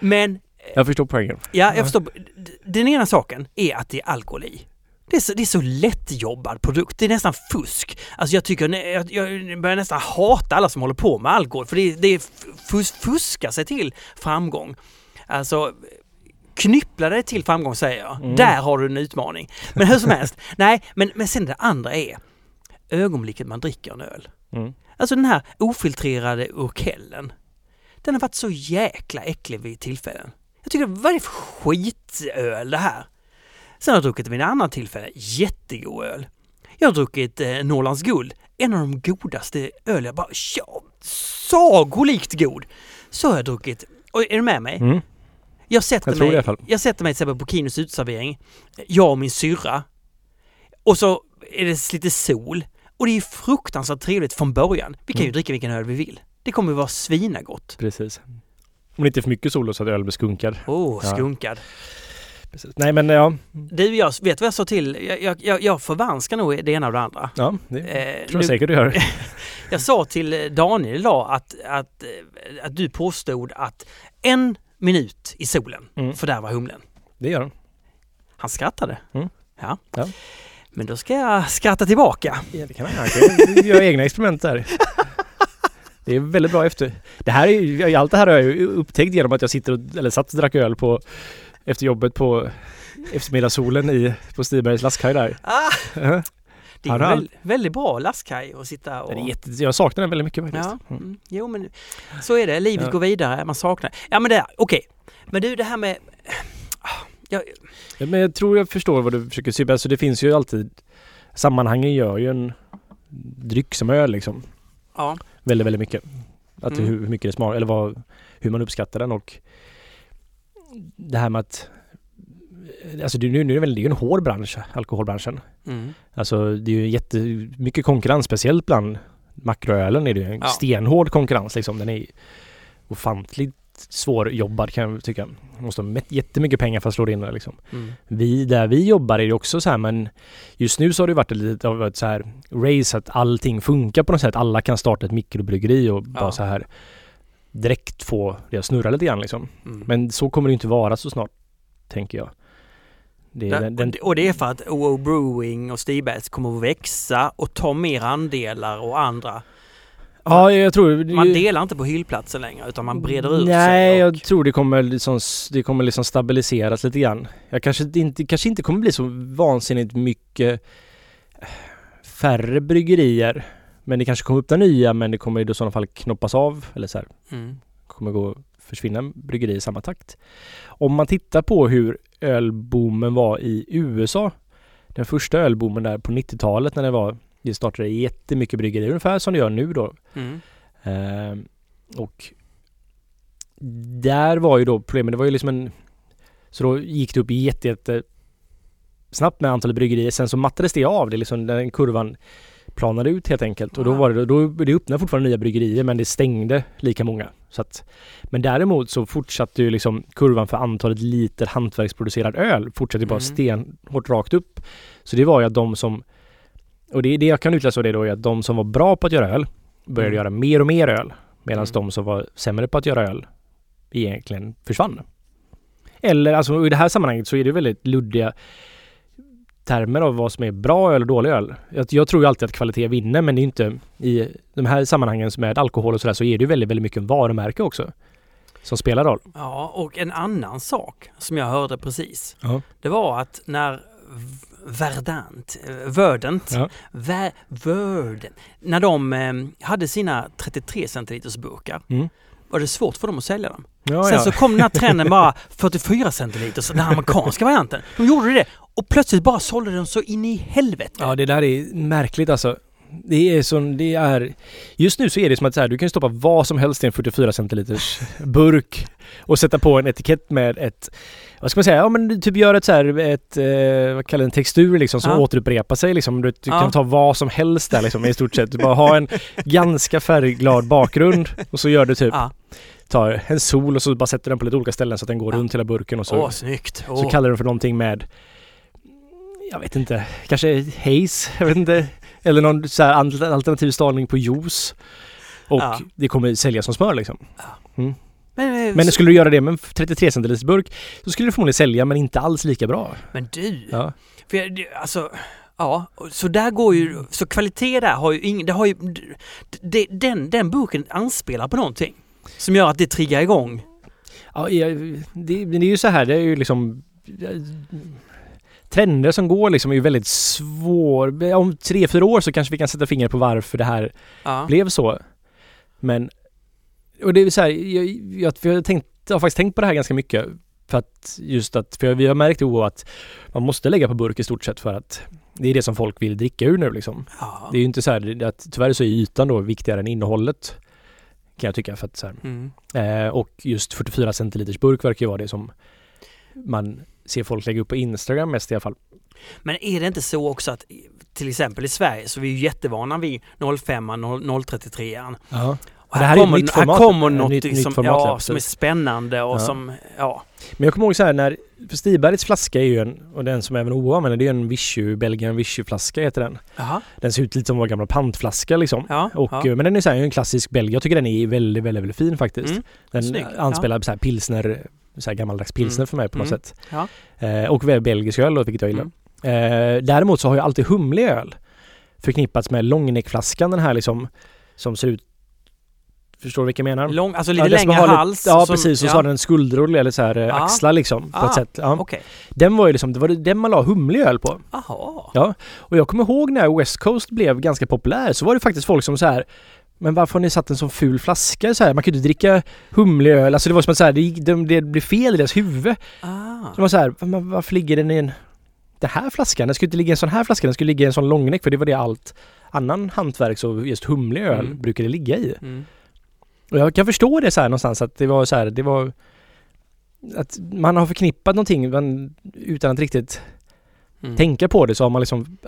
Men, Jag förstår poängen. ja, jag förstår. Den ena saken är att det är alkohol i. Det är, så, det är så lättjobbad produkt. Det är nästan fusk. Alltså jag tycker, jag, jag börjar nästan hata alla som håller på med alkohol. För det, det är fus, fuska sig till framgång. Alltså, knyppla dig till framgång säger jag. Mm. Där har du en utmaning. Men hur som helst. Nej, men, men sen det andra är ögonblicket man dricker en öl. Mm. Alltså den här ofiltrerade urkellen. Den har varit så jäkla äcklig vid tillfällen. Jag tycker, vad är det för skitöl det här? Sen har jag druckit vid en annan tillfälle jättegod öl. Jag har druckit eh, Norrlands guld. En av de godaste öl jag bara, ja, sagolikt god. Så har jag druckit, och är du med mig? Mm. Jag sätter, Jag i mig, alla fall. jag sätter mig till exempel på Kinos uteservering, jag och min syrra. Och så är det lite sol. Och det är fruktansvärt trevligt från början. Vi kan ju Mm. dricka vilken öl vi vill. Det kommer ju vara svinagott. Precis. Om det inte är för mycket sol så att öl blir skunkad. Åh, oh, Ja. skunkad. Precis. Nej men ja. Du, jag vet vad jag sa till? Jag, jag, jag, förvanskar nog det ena och det andra. Ja, det Eh, tror jag säkert du gör. Jag sa till Daniel idag att, att, eh, att du påstod att en minut i solen Mm. fördärvar humlen. Det gör den. Han skrattade. Mm. Ja. Ja. Men då ska jag skratta tillbaka. Ja, det kan man göra. Gör egna experiment där. Det är väldigt bra efter. Det här är allt det här har jag upptäckt genom att jag sitter och, eller satt och drack öl på efter jobbet på eftermiddagssolen i, på Stibergs lastkaj där. Ah, det är väl, väldigt bra lastkaj att sitta och... det är jätte, jag saknar den väldigt mycket faktiskt. Ja, Mm. mm. jo men så är det. Livet Ja. går vidare, man saknar. Ja men det, okej. Men du det här med... Jag, Ja, men jag tror jag förstår vad du försöker säga. Alltså det finns ju alltid Sammanhangen gör ju en dryck som öl liksom. ja, Väldigt, väldigt mycket. Att Mm. hur, hur mycket det smakar eller vad, hur man uppskattar den och det här med att Alltså det, nu, nu är det väl det är ju en hård bransch, alkoholbranschen. Mm. Alltså det är ju jättemycket konkurrens, speciellt bland makroölen är det ju en Ja. stenhård konkurrens liksom. Den är ofantligt svårjobbad kan jag tycka. Måste ha jättemycket pengar för att slå det in det liksom. Mm. Vi, där vi jobbar är det också så här men just nu så har det varit ett litet av ett så här race att allting funkar på något sätt. Alla kan starta ett mikrobryggeri och bara Ja. så här direkt få det att snurra lite grann liksom. Mm. Men så kommer det inte vara så snart, tänker jag. Det är Där- den, den, och det- är för att OO Brewing och Stibergs kommer att växa och ta mer andelar och andra. ja, jag tror... Man delar inte på hyllplatsen längre utan man breder ut Nej, sig. jag och- tror det kommer liksom, det kommer liksom stabiliseras lite grann. Jag kanske inte, kanske inte kommer bli så vansinnigt mycket färre bryggerier. Men det kanske kommer öppna nya men det kommer i sådana fall knoppas av eller så här, Mm. kommer gå försvinna bryggerier i samma takt. Om man tittar på hur ölboomen var i USA. Den första ölboomen där på 90-talet när det var det startade jättemycket bryggerier ungefär som det gör nu då. Mm. Eh, och där var ju då problemet, det var ju liksom en... Så då gick det upp jätte, jätte snabbt med antalet bryggerier. Sen så mattades det av, det liksom den kurvan planade ut helt enkelt. Och då var det, då, det öppnade fortfarande nya bryggerier men det stängde lika många. Så att, men däremot så fortsatte ju liksom kurvan för antalet liter hantverksproducerad öl fortsatte bara Mm. stenhårt rakt upp. Så det var ju att de som och det, det jag kan utläsa av det då är att de som var bra på att göra öl började Mm. göra mer och mer öl. Medan Mm. de som var sämre på att göra öl egentligen försvann. Eller alltså i det här sammanhanget så är det väldigt luddiga termer av vad som är bra öl och dålig öl. Jag, jag tror ju alltid att kvalitet vinner men det är inte i de här sammanhangen med alkohol och sådär så är det ju väldigt, väldigt mycket varumärke också. Som spelar roll. Ja, och en annan sak som jag hörde precis. Ja. Det var att när Verdant, Verdant, Ja. Ver, Verdant, när de eh, hade sina 33 centiliters burkar Mm. var det svårt för dem att sälja dem. Ja, Sen ja. så kom den här trenden bara 44 centiliters, den amerikanska varianten. De gjorde det och plötsligt bara sålde de så in i helvete. Ja, det där är märkligt alltså. Det är som, det är... Just nu så är det som att så här, du kan stoppa vad som helst i en 44 centiliters burk och sätta på en etikett med ett... Vad ska man säga? Ja men typ gör ett så här, ett... Eh, vad kallar det? En textur liksom som Ja. återupprepar sig liksom. Du, du Ja. kan ta vad som helst där liksom i stort sett. Du bara har en ganska färgglad bakgrund och så gör du typ... Ja. Tar en sol och så bara sätter den på lite olika ställen så att den går Ja. runt hela burken och så... Åh, snyggt. Så Åh. kallar du för någonting med jag vet inte, kanske haze, jag vet inte. Eller någon så här al- alternativ stavning på juice. Och Ja. det kommer säljas som smör liksom. Men, eh, Men skulle du göra det med en 33 centiliters burk så skulle du förmodligen sälja men inte alls lika bra. men du, Ja. För jag, alltså, ja, så där går ju, så kvalitet där har ju ingen, det har ju, det, den, den boken anspelar på någonting. Som gör att det triggar igång. ja det, det är ju så här, det är ju liksom Trender som går liksom är ju väldigt svår. Om tre, fyra år så kanske vi kan sätta fingret på varför det här Ja. blev så. Men... Och det är så här, jag, jag, jag, har tänkt, jag har faktiskt tänkt på det här ganska mycket. För att just att, för vi har märkt i att man måste lägga på burk i stort sett för att det är det som folk vill dricka ur nu liksom. Ja. Det är ju inte så här, att tyvärr så är ytan då viktigare än innehållet. Kan jag tycka för att så Mm. eh, Och just 44 centiliters burk verkar ju vara det som man ser folk lägga upp på Instagram mest i alla fall. Men är det inte så också att till exempel i Sverige så är vi ju jättevana vid 05 033 Ja. Och Det här är ett kommer, nytt format. Här kommer något nytt- som, nytt format, ja, ja, som är spännande och Ja. som, ja. Men jag kommer ihåg så här när för Stibergs flaska är ju en, och den som även OO använder, det är en Vichy, Belgian Vichy-flaska heter den. Jaha. Den ser ut lite som vår gamla pantflaska liksom. Ja, Och, ja. Men den är så här, en klassisk belg. Jag tycker den är väldigt, väldigt, väldigt fin faktiskt. Mm, Den snygg, anspelar på så här pilsner, så här gammaldags pilsner Mm, för mig på något mm, sätt. ja. Eh, och väl belgisk öl då, vilket jag gillar. Mm. Eh, däremot så har ju alltid humlig öl förknippats med långnäckflaskan den här liksom som ser ut Förstår du vilken jag menar? Lång, alltså Ja, lite som längre har lite- hals. Ja som- precis, och ja. så har den skuldror eller så här eh, Ja. axlar liksom på Ah, ett sätt. Ja. Okej. Den var ju liksom, det var den man la humlig öl på. Jaha. Ja. Och jag kommer ihåg när West Coast blev ganska populär så var det faktiskt folk som så här men varför har ni satt en sån ful flaska så här? Man kan ju inte dricka humlig öl. Alltså det var som att så här, det, det, det blev fel i deras huvud. Ah. De var så här, varför ligger den i en... Den här flaskan? Den skulle inte ligga i en sån här flaska, den skulle ligga i en sån långnäck för det var det allt annan hantverk så just humlig öl Mm. brukade ligga i. Mm. Och jag kan förstå det så här någonstans att det var så här, det var... Att man har förknippat någonting men utan att riktigt Mm. tänka på det så har man liksom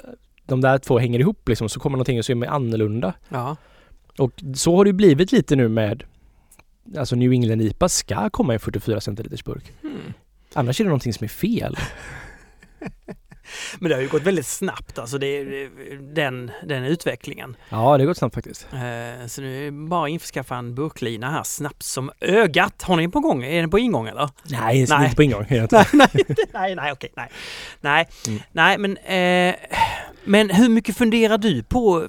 de där två hänger ihop liksom så kommer någonting som är annorlunda. Ja. Och så har det ju blivit lite nu med Alltså New England IPA ska komma i en 44 centiliters burk. Mm. Annars är det någonting som är fel. Men det har ju gått väldigt snabbt alltså det, är- den, den utvecklingen. Ja, det har gått snabbt faktiskt. Eh, Så nu är det bara att införskaffa en burklina här snabbt som ögat. Har ni på gång? Är den på ingång eller? Nej, Nej. inte på ingång. nej, nej, nej, nej, okej, nej. Nej, Mm. nej men, eh, men hur mycket funderar du på?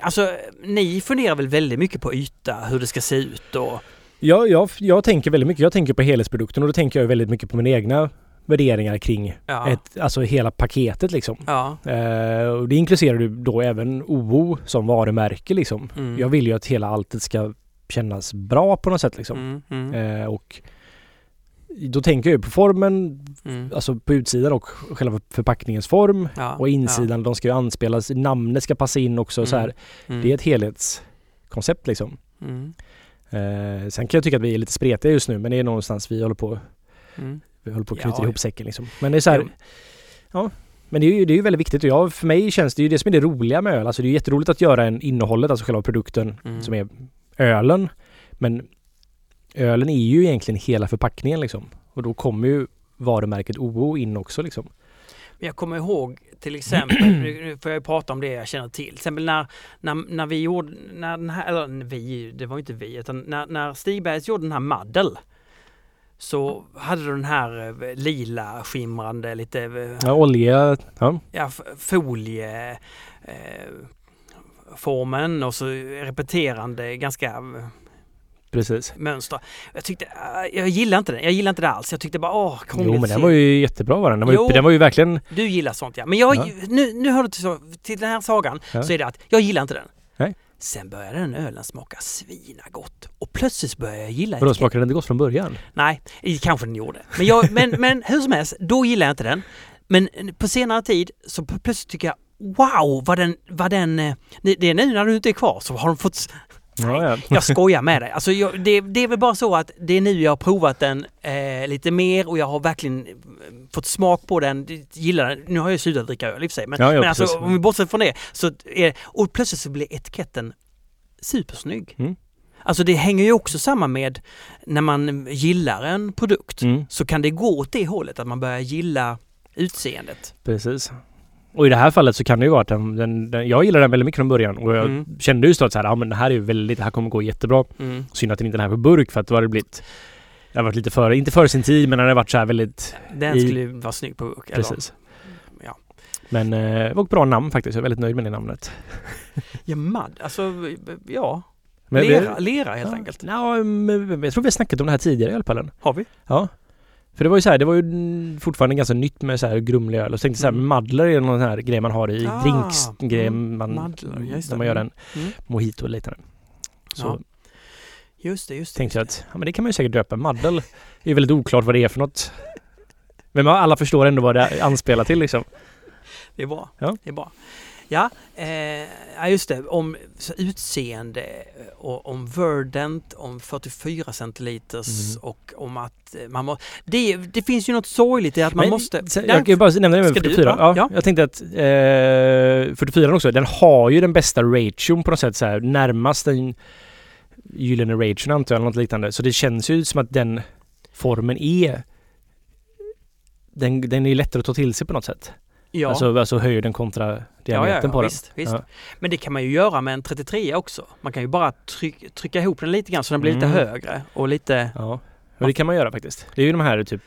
Alltså, ni funderar väl väldigt mycket på yta, hur det ska se ut och... Ja, jag, jag tänker väldigt mycket. Jag tänker på helhetsprodukten och då tänker jag väldigt mycket på mina egna värderingar kring Ja, ett, alltså hela paketet liksom. ja, Eh, och det inkluderar ju då även OO som varumärke liksom. mm, Jag vill ju att hela alltet ska kännas bra på något sätt liksom. mm, mm, Eh, och då tänker jag ju på formen, mm, alltså på utsidan och själva förpackningens form. ja, Och insidan, de ska ju anspelas, namnet ska passa in också så här. ja, mm, Det är ett helhetskoncept liksom. mm, Eh, sen kan jag tycka att vi är lite spretiga just nu men det är någonstans vi håller på, mm. vi håller på att Ja, knyta ihop säcken liksom. Men det är så här, ja. Men det är ju det är ju väldigt viktigt och jag, för mig känns det ju det som är det roliga med öl. Alltså det är jätteroligt att göra en innehållet, alltså själva produkten Mm. som är ölen. Men ölen är ju egentligen hela förpackningen liksom. Och då kommer ju varumärket OO in också liksom. Men jag kommer ihåg till exempel, nu får jag prata om det jag känner till. Till exempel när, när, när vi gjorde, när den här, eller vi, det var ju inte vi, utan när, när Stigbergs gjorde den här Maddel. så hade du den här eh, lila skimrande lite eh, Ja, olja. Ja, ja, folie eh, formen och så repeterande ganska eh, precis. mönster. Jag tyckte, eh, jag gillar inte det. Jag gillar inte det alls. Jag tyckte bara åh, krångligt. Jo men den var ju jättebra var den. Den var, Jo. ju, den var ju verkligen... Du gillar sånt ja. Men jag, Ja. nu, nu hör du till, så, till den här sagan Ja. så är det att jag gillar inte den. Nej. Sen började den ölen smaka svina gott och plötsligt började jag gilla etiketten. smakade den inte gott från början? Nej, kanske den gjorde. Men, jag, men, men hur som helst, då gillar jag inte den. Men på senare tid så plötsligt tycker jag Wow, vad den, vad den... eh, det är nu när du inte är kvar så har de fått... Ja, ja. Jag skojar med dig. Alltså jag, det, det är väl bara så att det är nu jag har provat den eh, lite mer och jag har verkligen eh, fått smak på den, gillar den. Nu har jag slutat dricka öl i och för sig. Men, Ja, men alltså, om vi bortser från det så är Och plötsligt så blir etiketten supersnygg. Mm. Alltså det hänger ju också samman med när man gillar en produkt Mm, så kan det gå åt det hållet att man börjar gilla utseendet. precis. Och i det här fallet så kan det ju vara att den, den, den, jag gillar den väldigt mycket från början och jag Mm. kände just då att så här, ja men det här är ju väldigt, det här kommer gå jättebra. Mm. Synd att den inte är här på burk för att då hade det blivit det har varit lite före, inte före sin tid men den har varit så här väldigt Den skulle ju vara snygg på burk. precis. Ja. Men eh, det var ett bra namn faktiskt. Jag är väldigt nöjd med det namnet. ja, mad. Alltså, ja. Men lera, lera helt ja, enkelt. Ja, men jag tror vi har snackat om det här tidigare i Ölpallen. Har vi? Ja. För det var ju så här, det var ju mm, fortfarande ganska nytt med så här grumlig öl. Och så tänkte jag så här, Mm. madler är någon sån här grej man har i Ah, drinks grej mm, man, madler, just när det. man gör en Mm. mojito eller liknande. Så Ja. Just det, just det. tänkte jag att, ja men det kan man ju säkert döpa. Maddel är ju väldigt oklart vad det är för något. Men alla förstår ändå vad det anspelar till liksom. det. det är bra. Ja. Det är bra. Ja, eh, just det. Om utseende och om Verdant, om 44 centiliters Mm. och om att eh, man må, det, det finns ju något sorgligt i att man Men, måste... Nej, jag kan ju bara nämna det med Ska du? 44. Ja, Ja, ja. Jag tänkte att eh, 44 också, den har ju den bästa ration på något sätt så här, närmast den gyllene ration antar jag, eller något liknande. Så det känns ju som att den formen är den, den är lättare att ta till sig på något sätt. Ja. Alltså, alltså höjden kontra diametern ja, ja, på den. visst, visst. Men det kan man ju göra med en 33 också. Man kan ju bara tryck, trycka ihop den lite grann så den blir lite Mm. högre och lite... Ja, och det kan man göra faktiskt. Det är ju de här typ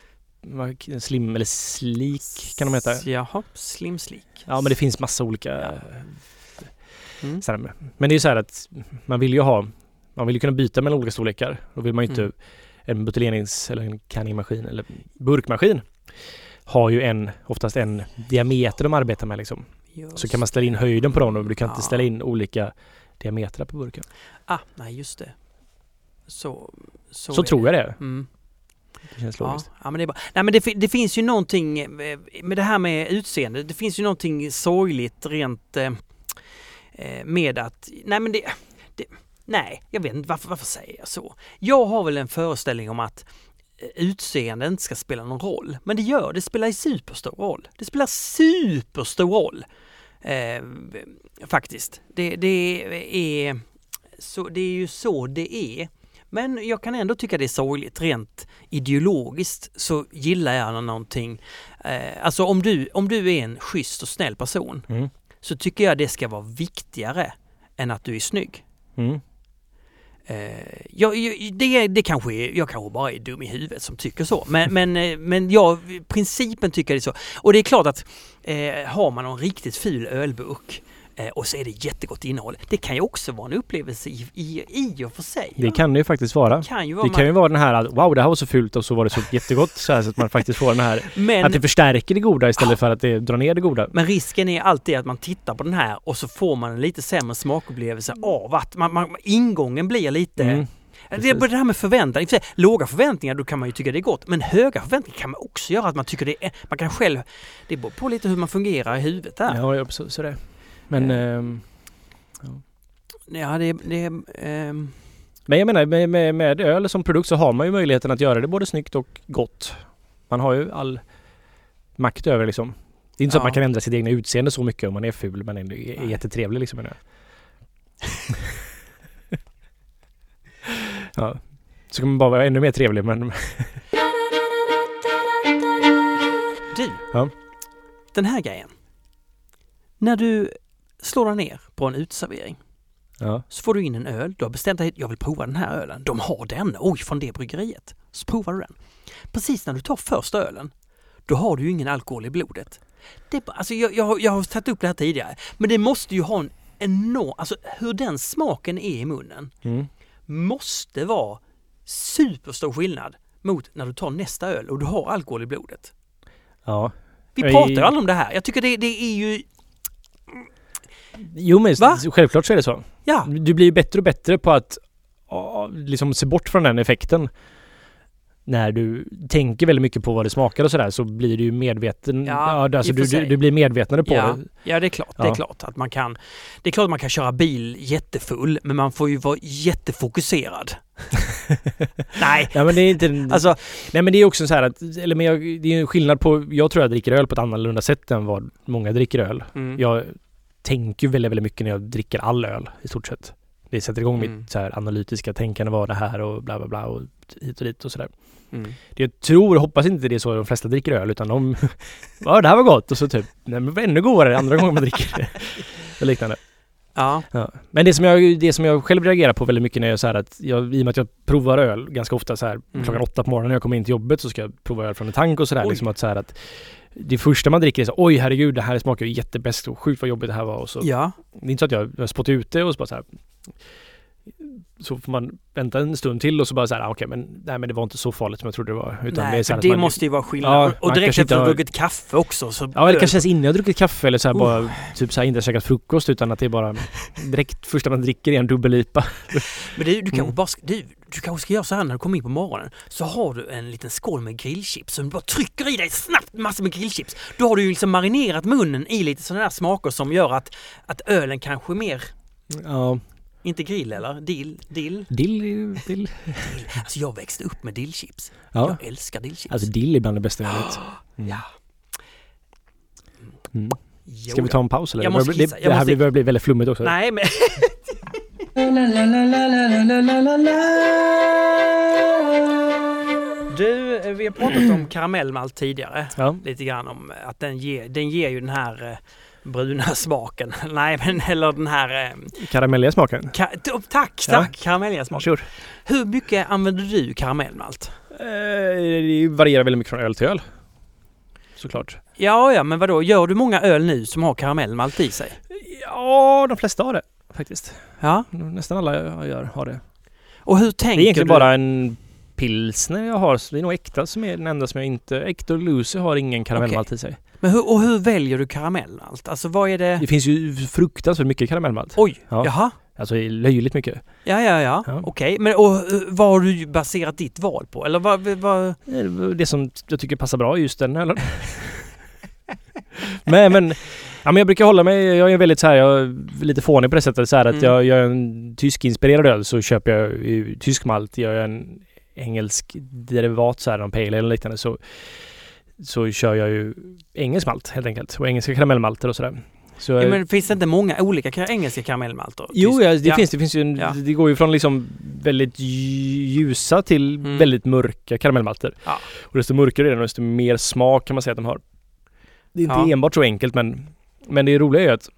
slim eller sleek kan de heta. Jaha, slim sleek. Ja men det finns massa olika. Mm. Men det är ju så här att man vill ju ha, man vill ju kunna byta mellan olika storlekar. Då vill man ju inte Mm. en buteljerings eller en canningmaskin eller burkmaskin har ju en, oftast en diameter de arbetar med liksom. Så kan man ställa in höjden på dem och du kan inte Ja. ställa in olika diametrar på burken. Ah, nej just det. Så... Så, Så, tror jag det. Mm. Det känns Ja, logiskt. ja, men det är. Nej men det, det finns ju någonting eh, med det här med utseende. Det finns ju någonting sorgligt rent eh, eh, med att, nej men det, det nej, jag vet inte varför, varför säger jag så? Jag har väl en föreställning om att utseende inte ska spela någon roll. Men det gör det, spelar superstor roll. Det spelar superstor roll. Eh, faktiskt. Det, det är så, det är ju så det är. Men jag kan ändå tycka det är sorgligt rent ideologiskt så gillar jag någonting, eh, alltså om du, om du är en schysst och snäll person Mm. så tycker jag det ska vara viktigare än att du är snygg. Mm. Eh, jag, jag, det, det kanske är, jag kanske bara är dum i huvudet som tycker så. Men, men, eh, men jag, principen tycker jag det är så. Och det är klart att eh, har man någon riktigt ful ölburk eh, och så är det jättegott innehåll. Det kan ju också vara en upplevelse i, i, i och för sig. Det kan det ju faktiskt vara. kan ju vara Det kan ju vara den här att wow det här var så fult och så var det så jättegott så, här, så att man faktiskt får den här men, att det förstärker det goda istället för att det drar ner det goda. men risken är alltid att man tittar på den här och så får man en lite sämre smakupplevelse av att man, man, ingången blir lite Mm. Det är Precis. det här med förväntan. I och för sig, Låga förväntningar, då kan man ju tycka det är gott. Men höga förväntningar kan man också göra att man tycker det är... Man kan själv... Det beror på lite hur man fungerar i huvudet där. Ja, ja så, så det. Men, ehm, Ja, det... det ehm, men jag menar med, med, med öl som produkt så har man ju möjligheten att göra det både snyggt och gott. Man har ju all makt över liksom. Det är inte så Ja. att man kan ändra sitt egna utseende så mycket om man är ful men ändå är, jättetrevlig liksom. ja. Så kan man bara vara ännu mer trevlig men du! Ja. Den här grejen. När du slår dig ner på en uteservering Ja. Så får du in en öl, du har bestämt dig, jag vill prova den här ölen. De har den, oj, från det bryggeriet. Så provar du den. Precis när du tar första ölen, då har du ju ingen alkohol i blodet. Det, är bara- alltså jag, jag, har- jag har tagit upp det här tidigare, men det måste ju ha en enorm, alltså hur den smaken är i munnen Mm. Måste vara superstor skillnad mot när du tar nästa öl och du har alkohol i blodet. Ja. Vi pratar ju aldrig om det här. Jag tycker det, det är ju, Jo men Va? självklart så är det så. ja, Du blir ju bättre och bättre på att liksom se bort från den effekten. När du tänker väldigt mycket på vad det smakar och sådär så blir du ju medveten. Ja, Ja, alltså du, du, du blir medvetnare på ja, det. ja det är klart. Det är Ja. klart att man kan. Det är klart att man kan köra bil jättefull, men man får ju vara jättefokuserad. Nej, Ja men det är inte... alltså nej men det är också så här att, eller men jag, det är en skillnad på, jag tror jag dricker öl på ett annorlunda sätt än vad många dricker öl. mm, Jag tänker väldigt, väldigt mycket när jag dricker all öl i stort sett. Det sätter igång Mm. mitt så här analytiska tänkande, vad det här och bla bla bla och hit och dit och sådär. mm. Jag tror och hoppas inte det är så de flesta dricker öl utan de Ja det här var gott och så typ Nej men det var ännu godare andra gången man dricker det. Och liknande. ja, Ja. Men det som, jag, det som jag själv reagerar på väldigt mycket när jag så här att jag, I och med att jag provar öl ganska ofta så här Mm. klockan åtta på morgonen när jag kommer in till jobbet så ska jag prova öl från en tank och sådär liksom att så här att det första man dricker är så oj herregud det här smakar ju jättebäst och sjukt vad jobbigt det här var och så ja, Det är inte så att jag, jag spottar ut det och så bara så här så får man vänta en stund till och så bara så här, ah, okej men nej men det var inte så farligt som jag trodde det var. Utan nej, det är man, måste ju vara skillnad. Ja, och direkt efter att du har- druckit kaffe också så... Ja, eller kanske ens innan jag druckit kaffe eller så här Oh. bara typ så här inte käkat frukost utan att det är bara direkt första man dricker är en dubbel-IPA. Men du, du kanske Mm. bara du, du kanske ska göra så här när du kommer in på morgonen. Så har du en liten skål med grillchips som du bara trycker i dig snabbt massor med grillchips. Då har du ju liksom marinerat munnen i lite sådana där smaker som gör att, att ölen kanske mer, Ja, inte grill eller? Dill? Dill? dill, dill. Alltså jag växte upp med dillchips. Ja, Jag älskar dillchips. alltså dill är bland det bästa jag vet. Mm. Ja. Mm. Ska vi ta en paus eller? Jag måste det, kissa, det, här måste- börjar bli väldigt flummigt också. Nej men... Du, eh, vi har pratat om karamellmalt tidigare. Ja. Lite grann om att den ger, den ger ju den här eh, bruna smaken. Nej men eller den här... Eh, Karamelliga smaken. ka- t- tack, Ja. tack! Karamelliga smaken. Sure. Hur mycket använder du karamellmalt? Eh, det varierar väldigt mycket från öl till öl. Såklart. Ja, ja, men vadå? Gör du många öl nu som har karamellmalt i sig? Ja, de flesta har det faktiskt. Ja. Nästan alla jag gör har det. Och hur Det tänker är egentligen du? bara en pilsner jag har. Så det är nog äkta som är den enda som jag inte... Äkta och Lucy har ingen karamellmalt i sig. Men hur, och hur väljer du karamellmalt? Alltså vad är det? Det finns ju fruktansvärt mycket karamellmalt. Oj, Ja. jaha. Alltså löjligt mycket. Ja, ja, ja. Ja. Okej, men och eh, vad har du baserat ditt val på? Eller vad... vad... Det som jag tycker passar bra just den ölen. men, men, ja, men jag brukar hålla mig, jag är väldigt så här, jag är lite fånig på det sättet så här att Mm. jag gör en tysk-inspirerad öl så köper jag ju tysk malt. Gör jag en engelsk derivat så här, någon pale ale eller liknande så, så kör jag ju engelsk malt helt enkelt. Och engelska karamellmalter och sådär. Så, Ja, men finns det inte många olika ka- engelska karamellmalter? Jo, ja, det ja. finns det. finns ju en, Ja. det går ju från liksom väldigt ljusa till Mm. väldigt mörka karamellmalter. Ja. Och desto mörkare är det, desto mer smak kan man säga att de har. Det är inte enbart så enkelt men, men det roliga är ju att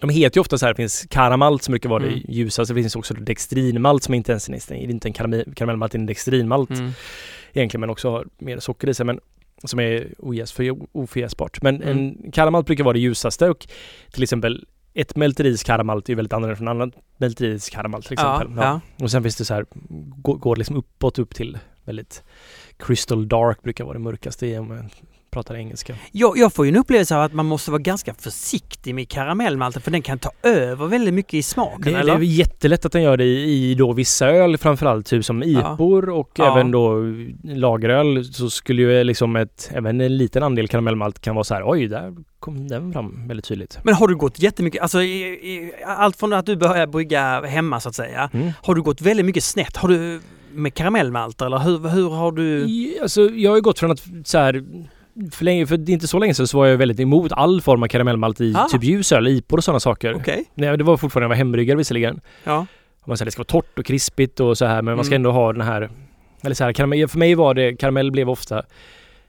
de heter ju ofta så här, det finns karamalt som brukar vara Mm. det ljusaste, det finns också dextrinmalt som inte ens är, det är inte en karamell- karamellmalt, det är en dextrinmalt Mm. egentligen men också har mer socker i sig men som är ofjäsbart. Men Mm. en karamalt brukar vara det ljusaste och till exempel ett mälteris karamalt är väldigt annorlunda från annat mälteris karamalt till Ja, exempel. ja. Och sen finns det så här, går, går liksom uppåt upp till väldigt crystal dark brukar vara det mörkaste i man pratar engelska. Jag, jag får ju en upplevelse av att man måste vara ganska försiktig med karamellmalten för den kan ta över väldigt mycket i smaken, Det, det eller? är jättelätt att den gör det i, i då vissa öl framförallt, typ som IPor och Ja. även då lageröl så skulle ju liksom ett, även en liten andel karamellmalt kan vara så här, oj där kom den fram väldigt tydligt. Men har du gått jättemycket, alltså i, i, allt från att du börjar brygga hemma så att säga. Mm. Har du gått väldigt mycket snett? Har du med karamellmalter eller hur, hur har du? Alltså jag har ju gått från att så här för, länge, för inte så länge sedan så var jag väldigt emot all form av karamellmalt i Ah. typ ljusöl, IPor och sådana saker. Okej. Nej, det var fortfarande när jag var hembryggare visserligen. Ja. Man säger det ska vara torrt och krispigt och så här men man ska Mm. ändå ha den här eller så här, karamell, för mig var det, karamell blev ofta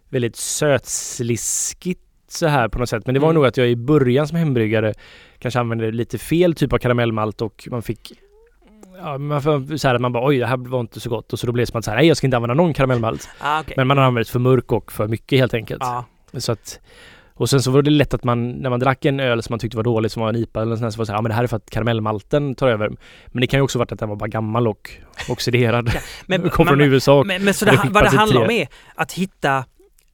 väldigt sötsliskigt så här på något sätt. Men det var Mm. nog att jag i början som hembryggare kanske använde lite fel typ av karamellmalt och man fick Ja, man får så här att man bara oj det här var inte så gott och så då blev det som att så här, nej jag ska inte använda någon karamellmalt. Ah, okej. Men man har använt för mörk och för mycket helt enkelt. Ja. Så att, och sen så var det lätt att man, när man drack en öl som man tyckte var dålig, som var en IPA eller där, så var det så här, ja men det här är för att karamellmalten tar över. Men det kan ju också varit att den var bara gammal och oxiderad. Men, Kom från men, USA och men, men så det, vad det handlar om är att hitta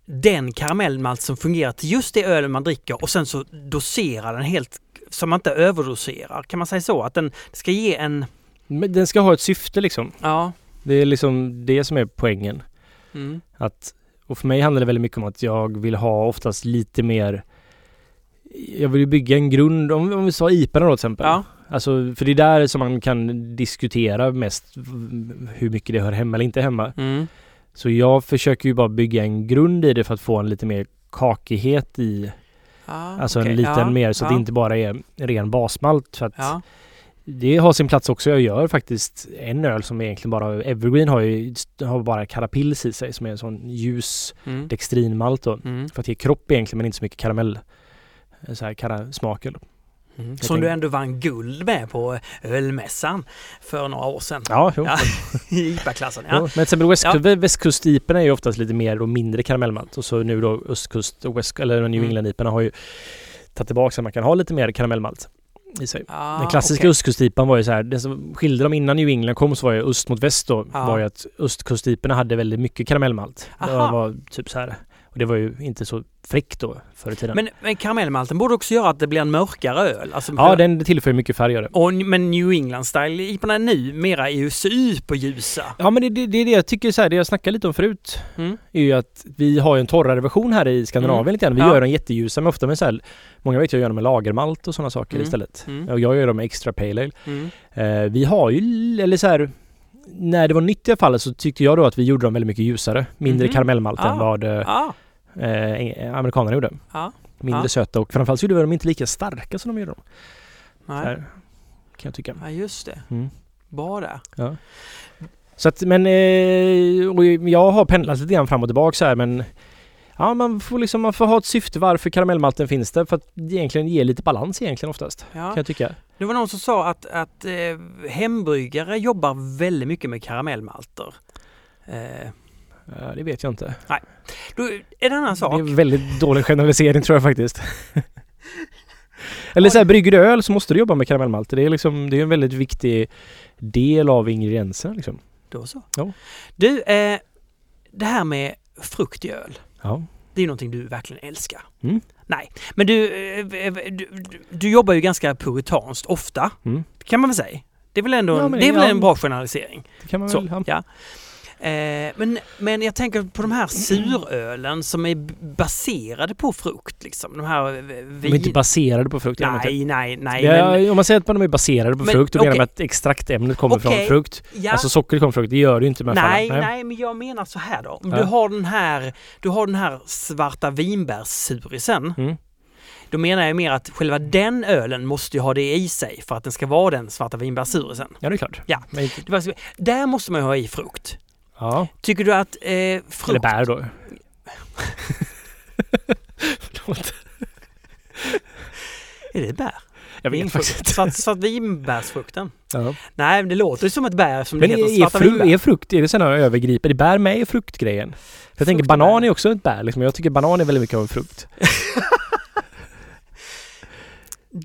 den karamellmalt som fungerar till just det ölen man dricker och sen så dosera den helt så man inte överdoserar. Kan man säga så? Att den ska ge en... Men den ska ha ett syfte liksom. Ja. Det är liksom det som är poängen. Mm. Att, och för mig handlar det väldigt mycket om att jag vill ha oftast lite mer jag vill ju bygga en grund, om, om vi sa IPA då till exempel. Ja. Alltså, för det är där som man kan diskutera mest hur mycket det hör hemma eller inte hemma. Mm. Så jag försöker ju bara bygga en grund i det för att få en lite mer kakighet i, Ja, alltså okej. en liten ja, mer så att ja, det inte bara är ren basmalt. För att. Det har sin plats också. Jag gör faktiskt en öl som egentligen bara, Evergreen har ju har bara Carapils i sig som är en sån ljus Mm. dextrinmalt då. Mm. För att ge kropp egentligen men inte så mycket karamell. eh, Så här kara, smaker. Mm. Som du ändå vann guld med på ölmässan för några år sedan. Ja, jo. Ja. I IPA-klassen. Ja. Men till exempel väst, Ja. vä- västkustiporna är ju oftast lite mer och mindre karamellmalt. Och så nu då östkust och west, eller New Mm. England-iporna har ju tagit tillbaka så att man kan ha lite mer karamellmalt i sig. Ah, Den klassiska okej. östkustipan var ju så här, det som skilde dem innan New England kom så var ju öst mot väst då, Ja. var ju att östkustiporna hade väldigt mycket karamellmalt. Det Aha. var typ så här. Och det var ju inte så fräckt då förr i tiden. Men, men karamellmalten borde också göra att det blir en mörkare öl. Alltså, ja, den tillför mycket färg det. och, men New England-style IPorna nu mera är ju superljusa. Ja men det, det, det är det jag tycker så här, det jag snackade lite om förut Mm. är ju att vi har ju en torrare version här i Skandinavien Mm. lite grann. Vi Ja. gör dem jätteljusa men ofta med så här, många vet jag gör dem med lagermalt och sådana saker Mm. istället. Mm. Och jag gör dem med extra pale ale. Mm. Eh, vi har ju, eller så här, när det var nytt i alla fall så tyckte jag då att vi gjorde dem väldigt mycket ljusare. Mindre Mhm. karamellmalt än Ah. vad eh, Ja, eh, amerikanerna gjorde. ja. Mindre Ah. söta och framförallt så gjorde vi dem inte lika starka som de gjorde dem. Nej. här, kan jag tycka. Ja, just det. Mm. Där. Ja. Så att, men eh, jag har pendlat lite grann fram och tillbaka så här men Ja man får liksom, man får ha ett syfte varför karamellmalten finns där för att egentligen ger lite balans egentligen oftast. Ja. Kan jag tycka. Det var någon som sa att, att eh, hembryggare jobbar väldigt mycket med karamellmalter. Eh, Ja, det vet jag inte. då är det en annan sak. Det är väldigt dålig generalisering tror jag faktiskt. Eller så här, brygger du öl så måste du jobba med karamellmalter. Det är liksom, det är en väldigt viktig del av ingredienserna liksom. Då så. Ja. Du, eh, det här med frukt i öl. Ja. Det är någonting du verkligen älskar. Mm. Nej, men du, eh, eh, du, du, jobbar ju ganska puritanskt ofta. Mm. Kan man väl säga. Det är väl ändå Ja, en, det är väl en bra generalisering. Det kan man Så, väl ha. ja. Eh, men, men jag tänker på de här surölen som är baserade på frukt. Liksom. De här eh, De är vin... inte baserade på frukt. vet inte. Nej, nej, nej. Ja, men, Om man säger att de är baserade på Men, frukt, då menar okej. man att extraktämnet kommer Okej. från frukt. ja, Alltså sockret kommer från frukt, det gör det ju inte med nej, fallen. nej, men jag menar så här då. Om Ja. du, har den här, du har den här svarta vinbärssurisen. Mm. Då menar jag mer att själva den ölen måste ju ha det i sig för att den ska vara den svarta vinbärssurisen. Ja, det är klart. Ja. Men, Där måste man ju ha i frukt. Ja. Tycker du att eh, frukt... Eller bär då. Förlåt. Är det bär? Jag vet faktiskt inte. Svart, svart vinbärsfrukten? Ja. Nej, men det låter som ett bär som det Men heter är, fru, är frukt, är det sådana övergripande? Är bär med i fruktgrejen? För jag tänker Frukt och banan är också ett bär liksom. Jag tycker banan är väldigt mycket av en frukt.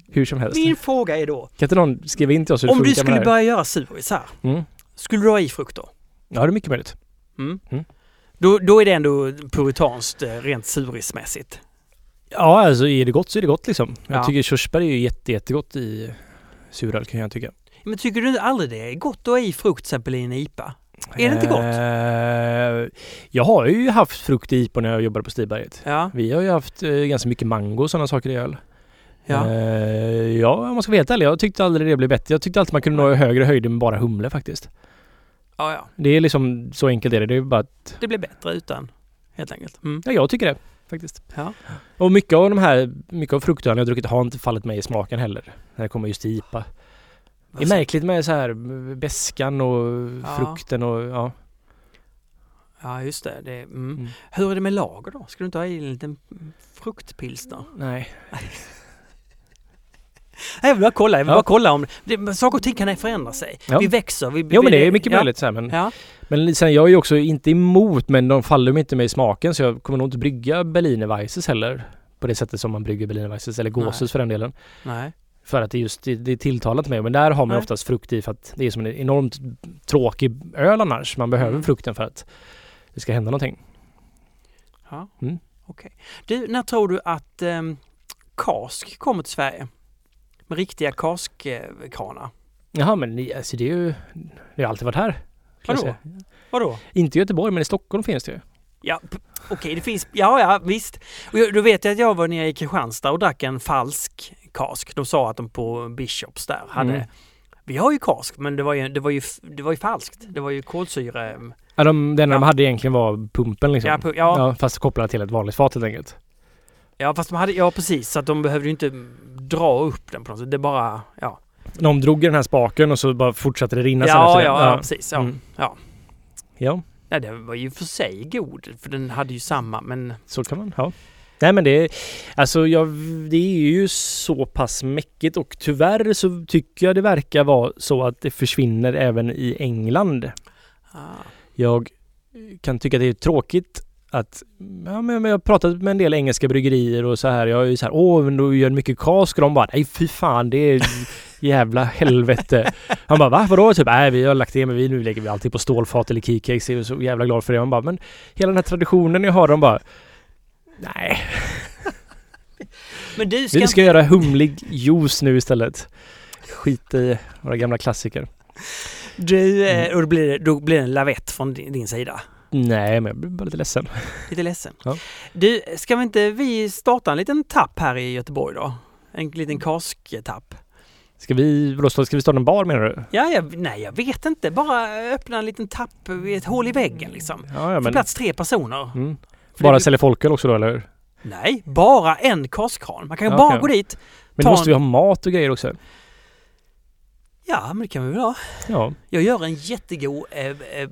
Hur som helst. Min fråga är då, Kan inte någon skriva in till oss hur det om du skulle det börja göra surisar? Mm. skulle du ha i frukt då? Ja, det är mycket möjligt. Mm. Mm. Då, då är det ändå puritanskt eh, rent surismässigt. Ja, alltså är det gott så är det gott liksom. Jag Ja. tycker körsbär är ju jätte, jättegott i suröl kan jag tycka. Men tycker du aldrig det är gott att ha i frukt till exempel i en IPA? Är det inte gott? Eh, jag har ju haft frukt i IPA när jag jobbade på Stiberget. Ja. Vi har ju haft eh, ganska mycket mango och sådana saker i öl. Ja. Ja, om man ska vara helt ärlig, jag tyckte aldrig det blev bättre. Jag tyckte alltid man kunde nå högre höjder med bara humle faktiskt. Ja, ja. Det är liksom så enkelt är det. Det är bara att, Det blir bättre utan, helt enkelt. Mm. ja jag tycker det faktiskt. Ja. Och mycket av de här, mycket av fruktölen jag druckit har inte fallit mig i smaken heller. När det kommer just till IPA. Det är märkligt med så här beskan och Ja. frukten och ja. Ja, just det. det mm. Mm. Hur är det med lager då? Ska du inte ha i en liten fruktpilsner? Nej. Nej, Jag vill bara kolla, jag vill Ja. bara kolla om... Det, saker och ting kan förändra sig. Ja. Vi växer. Vi, Jo men det är mycket ja. möjligt så här, men, Ja. men sen jag är ju också inte emot men de faller mig inte med i smaken så jag kommer nog inte brygga Berliner Weisses heller. På det sättet som man brygger Berliner Weisses eller Gåses för den delen. Nej. För att det just det, det är tilltalat mig. Men där har man Nej. oftast frukt i för att det är som en enormt tråkig öl annars. Man behöver Mm. frukten för att det ska hända någonting. Ja. Mm. Okej. Du, när tror du att um, kask kommer till Sverige? Med riktiga kaskkranar. Jaha men alltså det är ju Det har alltid varit här. Vadå? Vadå? Inte i Göteborg men i Stockholm finns det ju. Ja, okej det finns, ja ja visst. Och jag, då vet jag att jag var nere i Kristianstad och drack en falsk kask. De sa att de på Bishops där hade Mm. Vi har ju kask men det var ju, det var ju, det var ju falskt. Det var ju kolsyre... Ja, de, det enda Ja. de hade egentligen var pumpen liksom. Ja, pu- ja, Ja, fast kopplat till ett vanligt fat helt enkelt. ja fast de hade, ja precis så att de behövde ju inte dra upp den på något sätt. Det bara, ja. De drog i den här spaken och så bara fortsatte det rinna sen Ja, efter ja, ja, precis. Ja. Mm. Ja. ja, ja, det var ju för sig god för den hade ju samma men så kan man. Ja. Nej men det alltså jag, det är ju så pass mäckigt och tyvärr så tycker jag det verkar vara så att det försvinner även i England. ah, Jag kan tycka det är tråkigt att ja, men jag har pratat med en del engelska bryggerier och så här. Jag är ju så här, åh, men du gör mycket kask. De bara, nej fy fan, det är jävla helvete. Han bara, va? Vadå? Typ, nej vi har lagt det, men vi, nu lägger vi alltid på stålfat eller keycakes. Jag är så jävla glad för det. Han bara, men hela den här traditionen jag har, de bara, nej. Men du ska, Vi ska göra humlig juice nu istället. Skit i våra gamla klassiker. du, eh, Mm. och då blir, det, då blir det en lavett från din, din sida. Nej, men jag blir bara lite ledsen. Lite ledsen. Ja. Du, ska vi inte vi starta en liten tapp här i Göteborg då? En liten kasktapp. Ska vi, ska vi starta en bar menar du? Ja, jag, nej jag vet inte. Bara öppna en liten tapp vid ett hål i väggen liksom. Ja, ja men... plats tre personer. Mm. Bara sälja folköl också då eller? Nej, bara en kaskkran. Man kan ju Ja, bara okej. gå dit. Men då måste en- vi ha mat och grejer också. Ja, men det kan vi väl ha. Ja. Jag gör en jättegod eh, eh,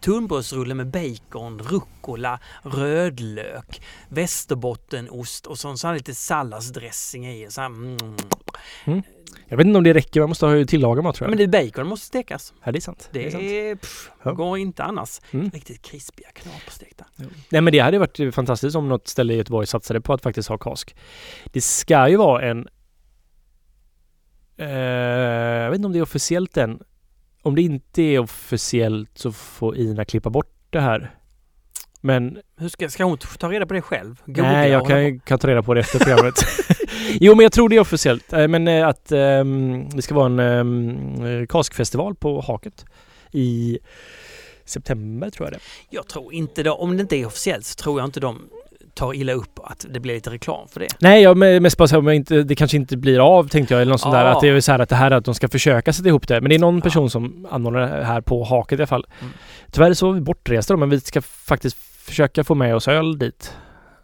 tunnbrödsrulle med bacon, rucola, rödlök, västerbottenost och så, så här lite salladsdressing i. Så här, mm. Jag vet inte om det räcker, man måste ha tillaga mat tror jag. Men det bacon måste stekas. ja, det är sant. Det, är sant. är, pff, Ja. går inte annars. Mm. Riktigt krispiga knaperstekta. Nej men det hade varit fantastiskt om något ställe i Göteborg satsade på att faktiskt ha kask. Det ska ju vara en... Eh, jag vet inte om det är officiellt än. Om det inte är officiellt så får Ina klippa bort det här. Men Hur ska, ska hon ta reda på det själv? Googla nej, jag kan, kan ta reda på det efter programmet. jo men jag tror det är officiellt. Eh, Men eh, att ehm, det ska vara en um, kaskfestival på Haket i september tror jag det. Jag tror inte då, om det inte är officiellt så tror jag inte de tar illa upp att det blir lite reklam för det. Nej, jag mest bara jag inte, det kanske inte blir av tänkte jag eller något sånt där. Ja. Att det är så här att det här är att de ska försöka sätta ihop det. Men det är någon Ja. person som anordnar det här på Haket i alla fall. Mm. Tyvärr så var vi bortresta då, men vi ska faktiskt försöka få med oss öl dit.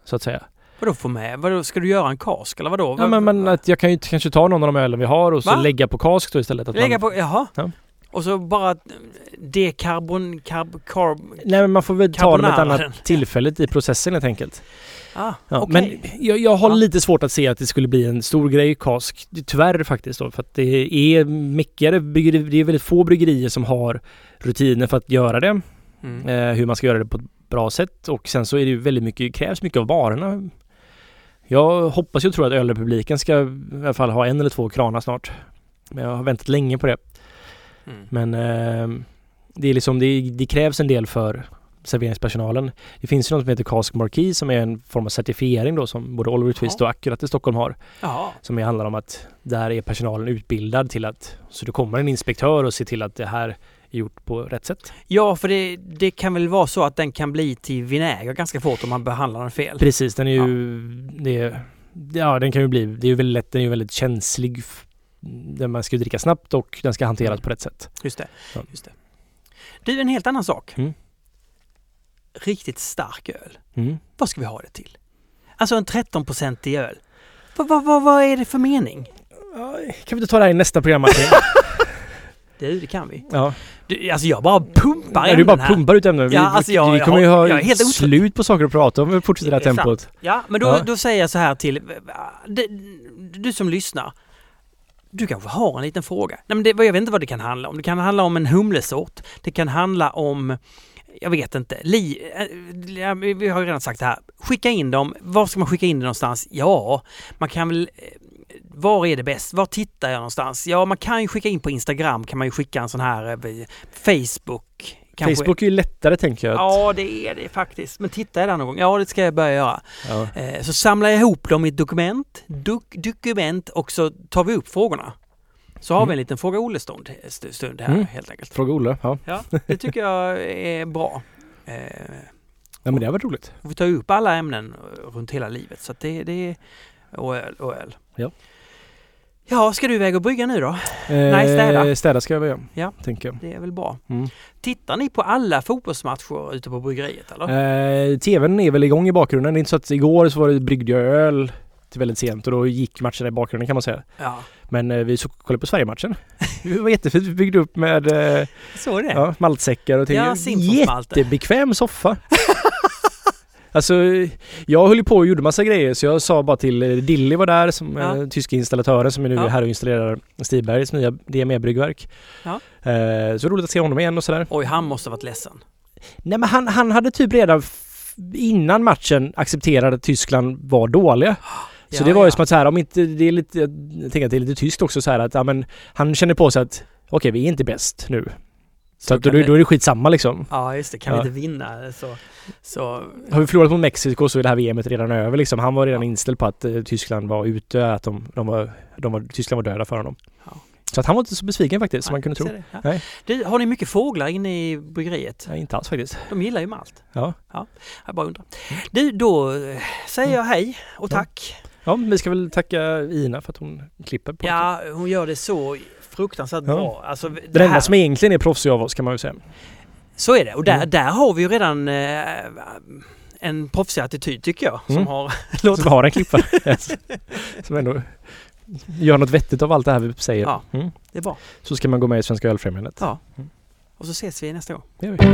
Så att säga. Vadå få med? Vadå, ska du göra en kask eller vadå? Ja men, men att jag kan ju kanske ta någon av de ölen vi har och så Va? lägga på kask då istället. Att Lägga man, på, jaha. Ja. Och så bara dekarbon, karb, karb, Nej men man får väl ta dem ett annat tillfället i processen helt enkelt. ah, Ja, okej. Men jag, jag har Ja. lite svårt att se att det skulle bli en stor grej kask. Tyvärr faktiskt då, för att det är mycket, det är väldigt få bryggerier som har rutiner för att göra det. Mm. Eh, hur man ska göra det på ett bra sätt och sen så är det ju väldigt mycket, krävs mycket av varorna. Jag hoppas och tror att ölrepubliken ska i alla fall ha en eller två kranar snart. Men jag har väntat länge på det. Mm. Men eh, det är liksom, det, det krävs en del för serveringspersonalen. Det finns ju något som heter Cask Marquis som är en form av certifiering då som både Oliver Twist Ja. och Akkurat i Stockholm har. Jaha. Som handlar om att där är personalen utbildad till att så det kommer en inspektör och ser till att det här är gjort på rätt sätt. Ja, för det, det kan väl vara så att den kan bli till vinäger ganska fort om man behandlar den fel. Precis, den är ju... Det, ja, den kan ju bli... Det är ju väldigt lätt, den är ju väldigt känslig. Där man ska dricka snabbt och den ska hanteras på rätt sätt. Just det. Ja. Just det. Du, en helt annan sak. Mm. Riktigt stark öl. Mm. Vad ska vi ha det till? Alltså en 13-procentig öl. Vad, vad, vad, vad är det för mening? Kan vi inte ta det här i nästa program Martin? Du, det kan vi. Ja. Du, alltså jag bara pumpar Ja, du bara här. pumpar ut ämnen. Vi, Ja, alltså jag- vi jag kommer ju ha jag otrött. slut på saker att prata om om vi fortsätter det här sant. tempot. Ja, men då, Ja. då säger jag så här till du, du som lyssnar. Du kanske har en liten fråga. Nej, men det, jag vet inte vad det kan handla om. Det kan handla om en humlesort. Det kan handla om, jag vet inte, li, eh, ja, vi har ju redan sagt det här. Skicka in dem. Var ska man skicka in det någonstans? Ja, man kan väl eh, var är det bäst? Var tittar jag någonstans? Ja, man kan ju skicka in på Instagram, kan man ju skicka en sån här eh, Facebook kanske. Facebook är ju lättare tänker jag. Att, Ja, det är det faktiskt. Men tittar jag där någon gång? Ja, det ska jag börja göra. ja. Eh, Så samlar jag ihop dem i ett dokument, duk, dokument och så tar vi upp frågorna. Så har Mm. vi en liten Fråga Olle-stund st- stund här Mm. helt enkelt. Fråga Olle. Ja. Ja, det tycker jag är bra. Eh, ja, men det har varit roligt. och vi tar upp alla ämnen runt hela livet så att det, det är och öl och öl. Ja. Ja, ska du iväg och brygga nu då? Eh, Nej, städa. Städa ska jag väl göra. Ja. Tänker jag. Det är väl bra. Mm. Tittar ni på alla fotbollsmatcher ute på bryggeriet eller? Eh, TVn är väl igång i bakgrunden. Det är inte så att igår så var det bryggde jag öl till väldigt sent och då gick matcherna i bakgrunden kan man säga. Ja, Men eh, vi så kollade på Sverigematchen. Det var jättefint. Vi byggde upp med eh, så det. ja, maltsäckar och ting. Ja. Jättebekväm soffa. Alltså, jag höll ju på och gjorde massa grejer så jag sa bara till eh, Dilly var där som Ja. eh, tyska installatören som är nu Ja. här och installerar Stibergs nya DME-bryggverk. Ja. Eh, så roligt att se honom igen och sådär. Oj, han måste ha varit ledsen. Nej men han, han hade typ redan innan matchen accepterat att Tyskland var dåliga. Så Ja, det var ju ja. som att så här, om inte det är lite, jag tänker att det är lite tyskt också så här att ja, men han känner på sig att okej vi är inte bäst nu. Så, att då, då är det skitsamma liksom. Ja, just det. Kan Ja. vi inte vinna så... så Har vi förlorat mot Mexiko så är det här VMet redan över liksom. Han var redan inställd på att eh, Tyskland var ute, att de, de var, de var, Tyskland var döda för honom. Ja. Så att han var inte så besviken faktiskt som man kunde tro. det. Ja. Nej. Du, har ni mycket fåglar inne i bryggeriet? Nej, inte alls faktiskt. De gillar ju malt. Ja. Jag bara undrar. Du, då eh, säger jag hej och Ja. tack. Ja, vi ska väl tacka Ina för att hon klipper på Ja, hon gör det så fruktansvärt Ja. bra. Alltså, det Det enda som egentligen är proffsig av oss kan man ju säga. Så är det. Och där, Mm. där har vi ju redan eh, en proffsig attityd tycker jag. Som Mm. har Som har en klippare. som ändå gör något vettigt av allt det här vi säger. Ja. Mm. Det är bra. Så ska man gå med i Svenska Ölfrämjandet. Ja. Mm. Och så ses vi nästa gång. Det gör vi.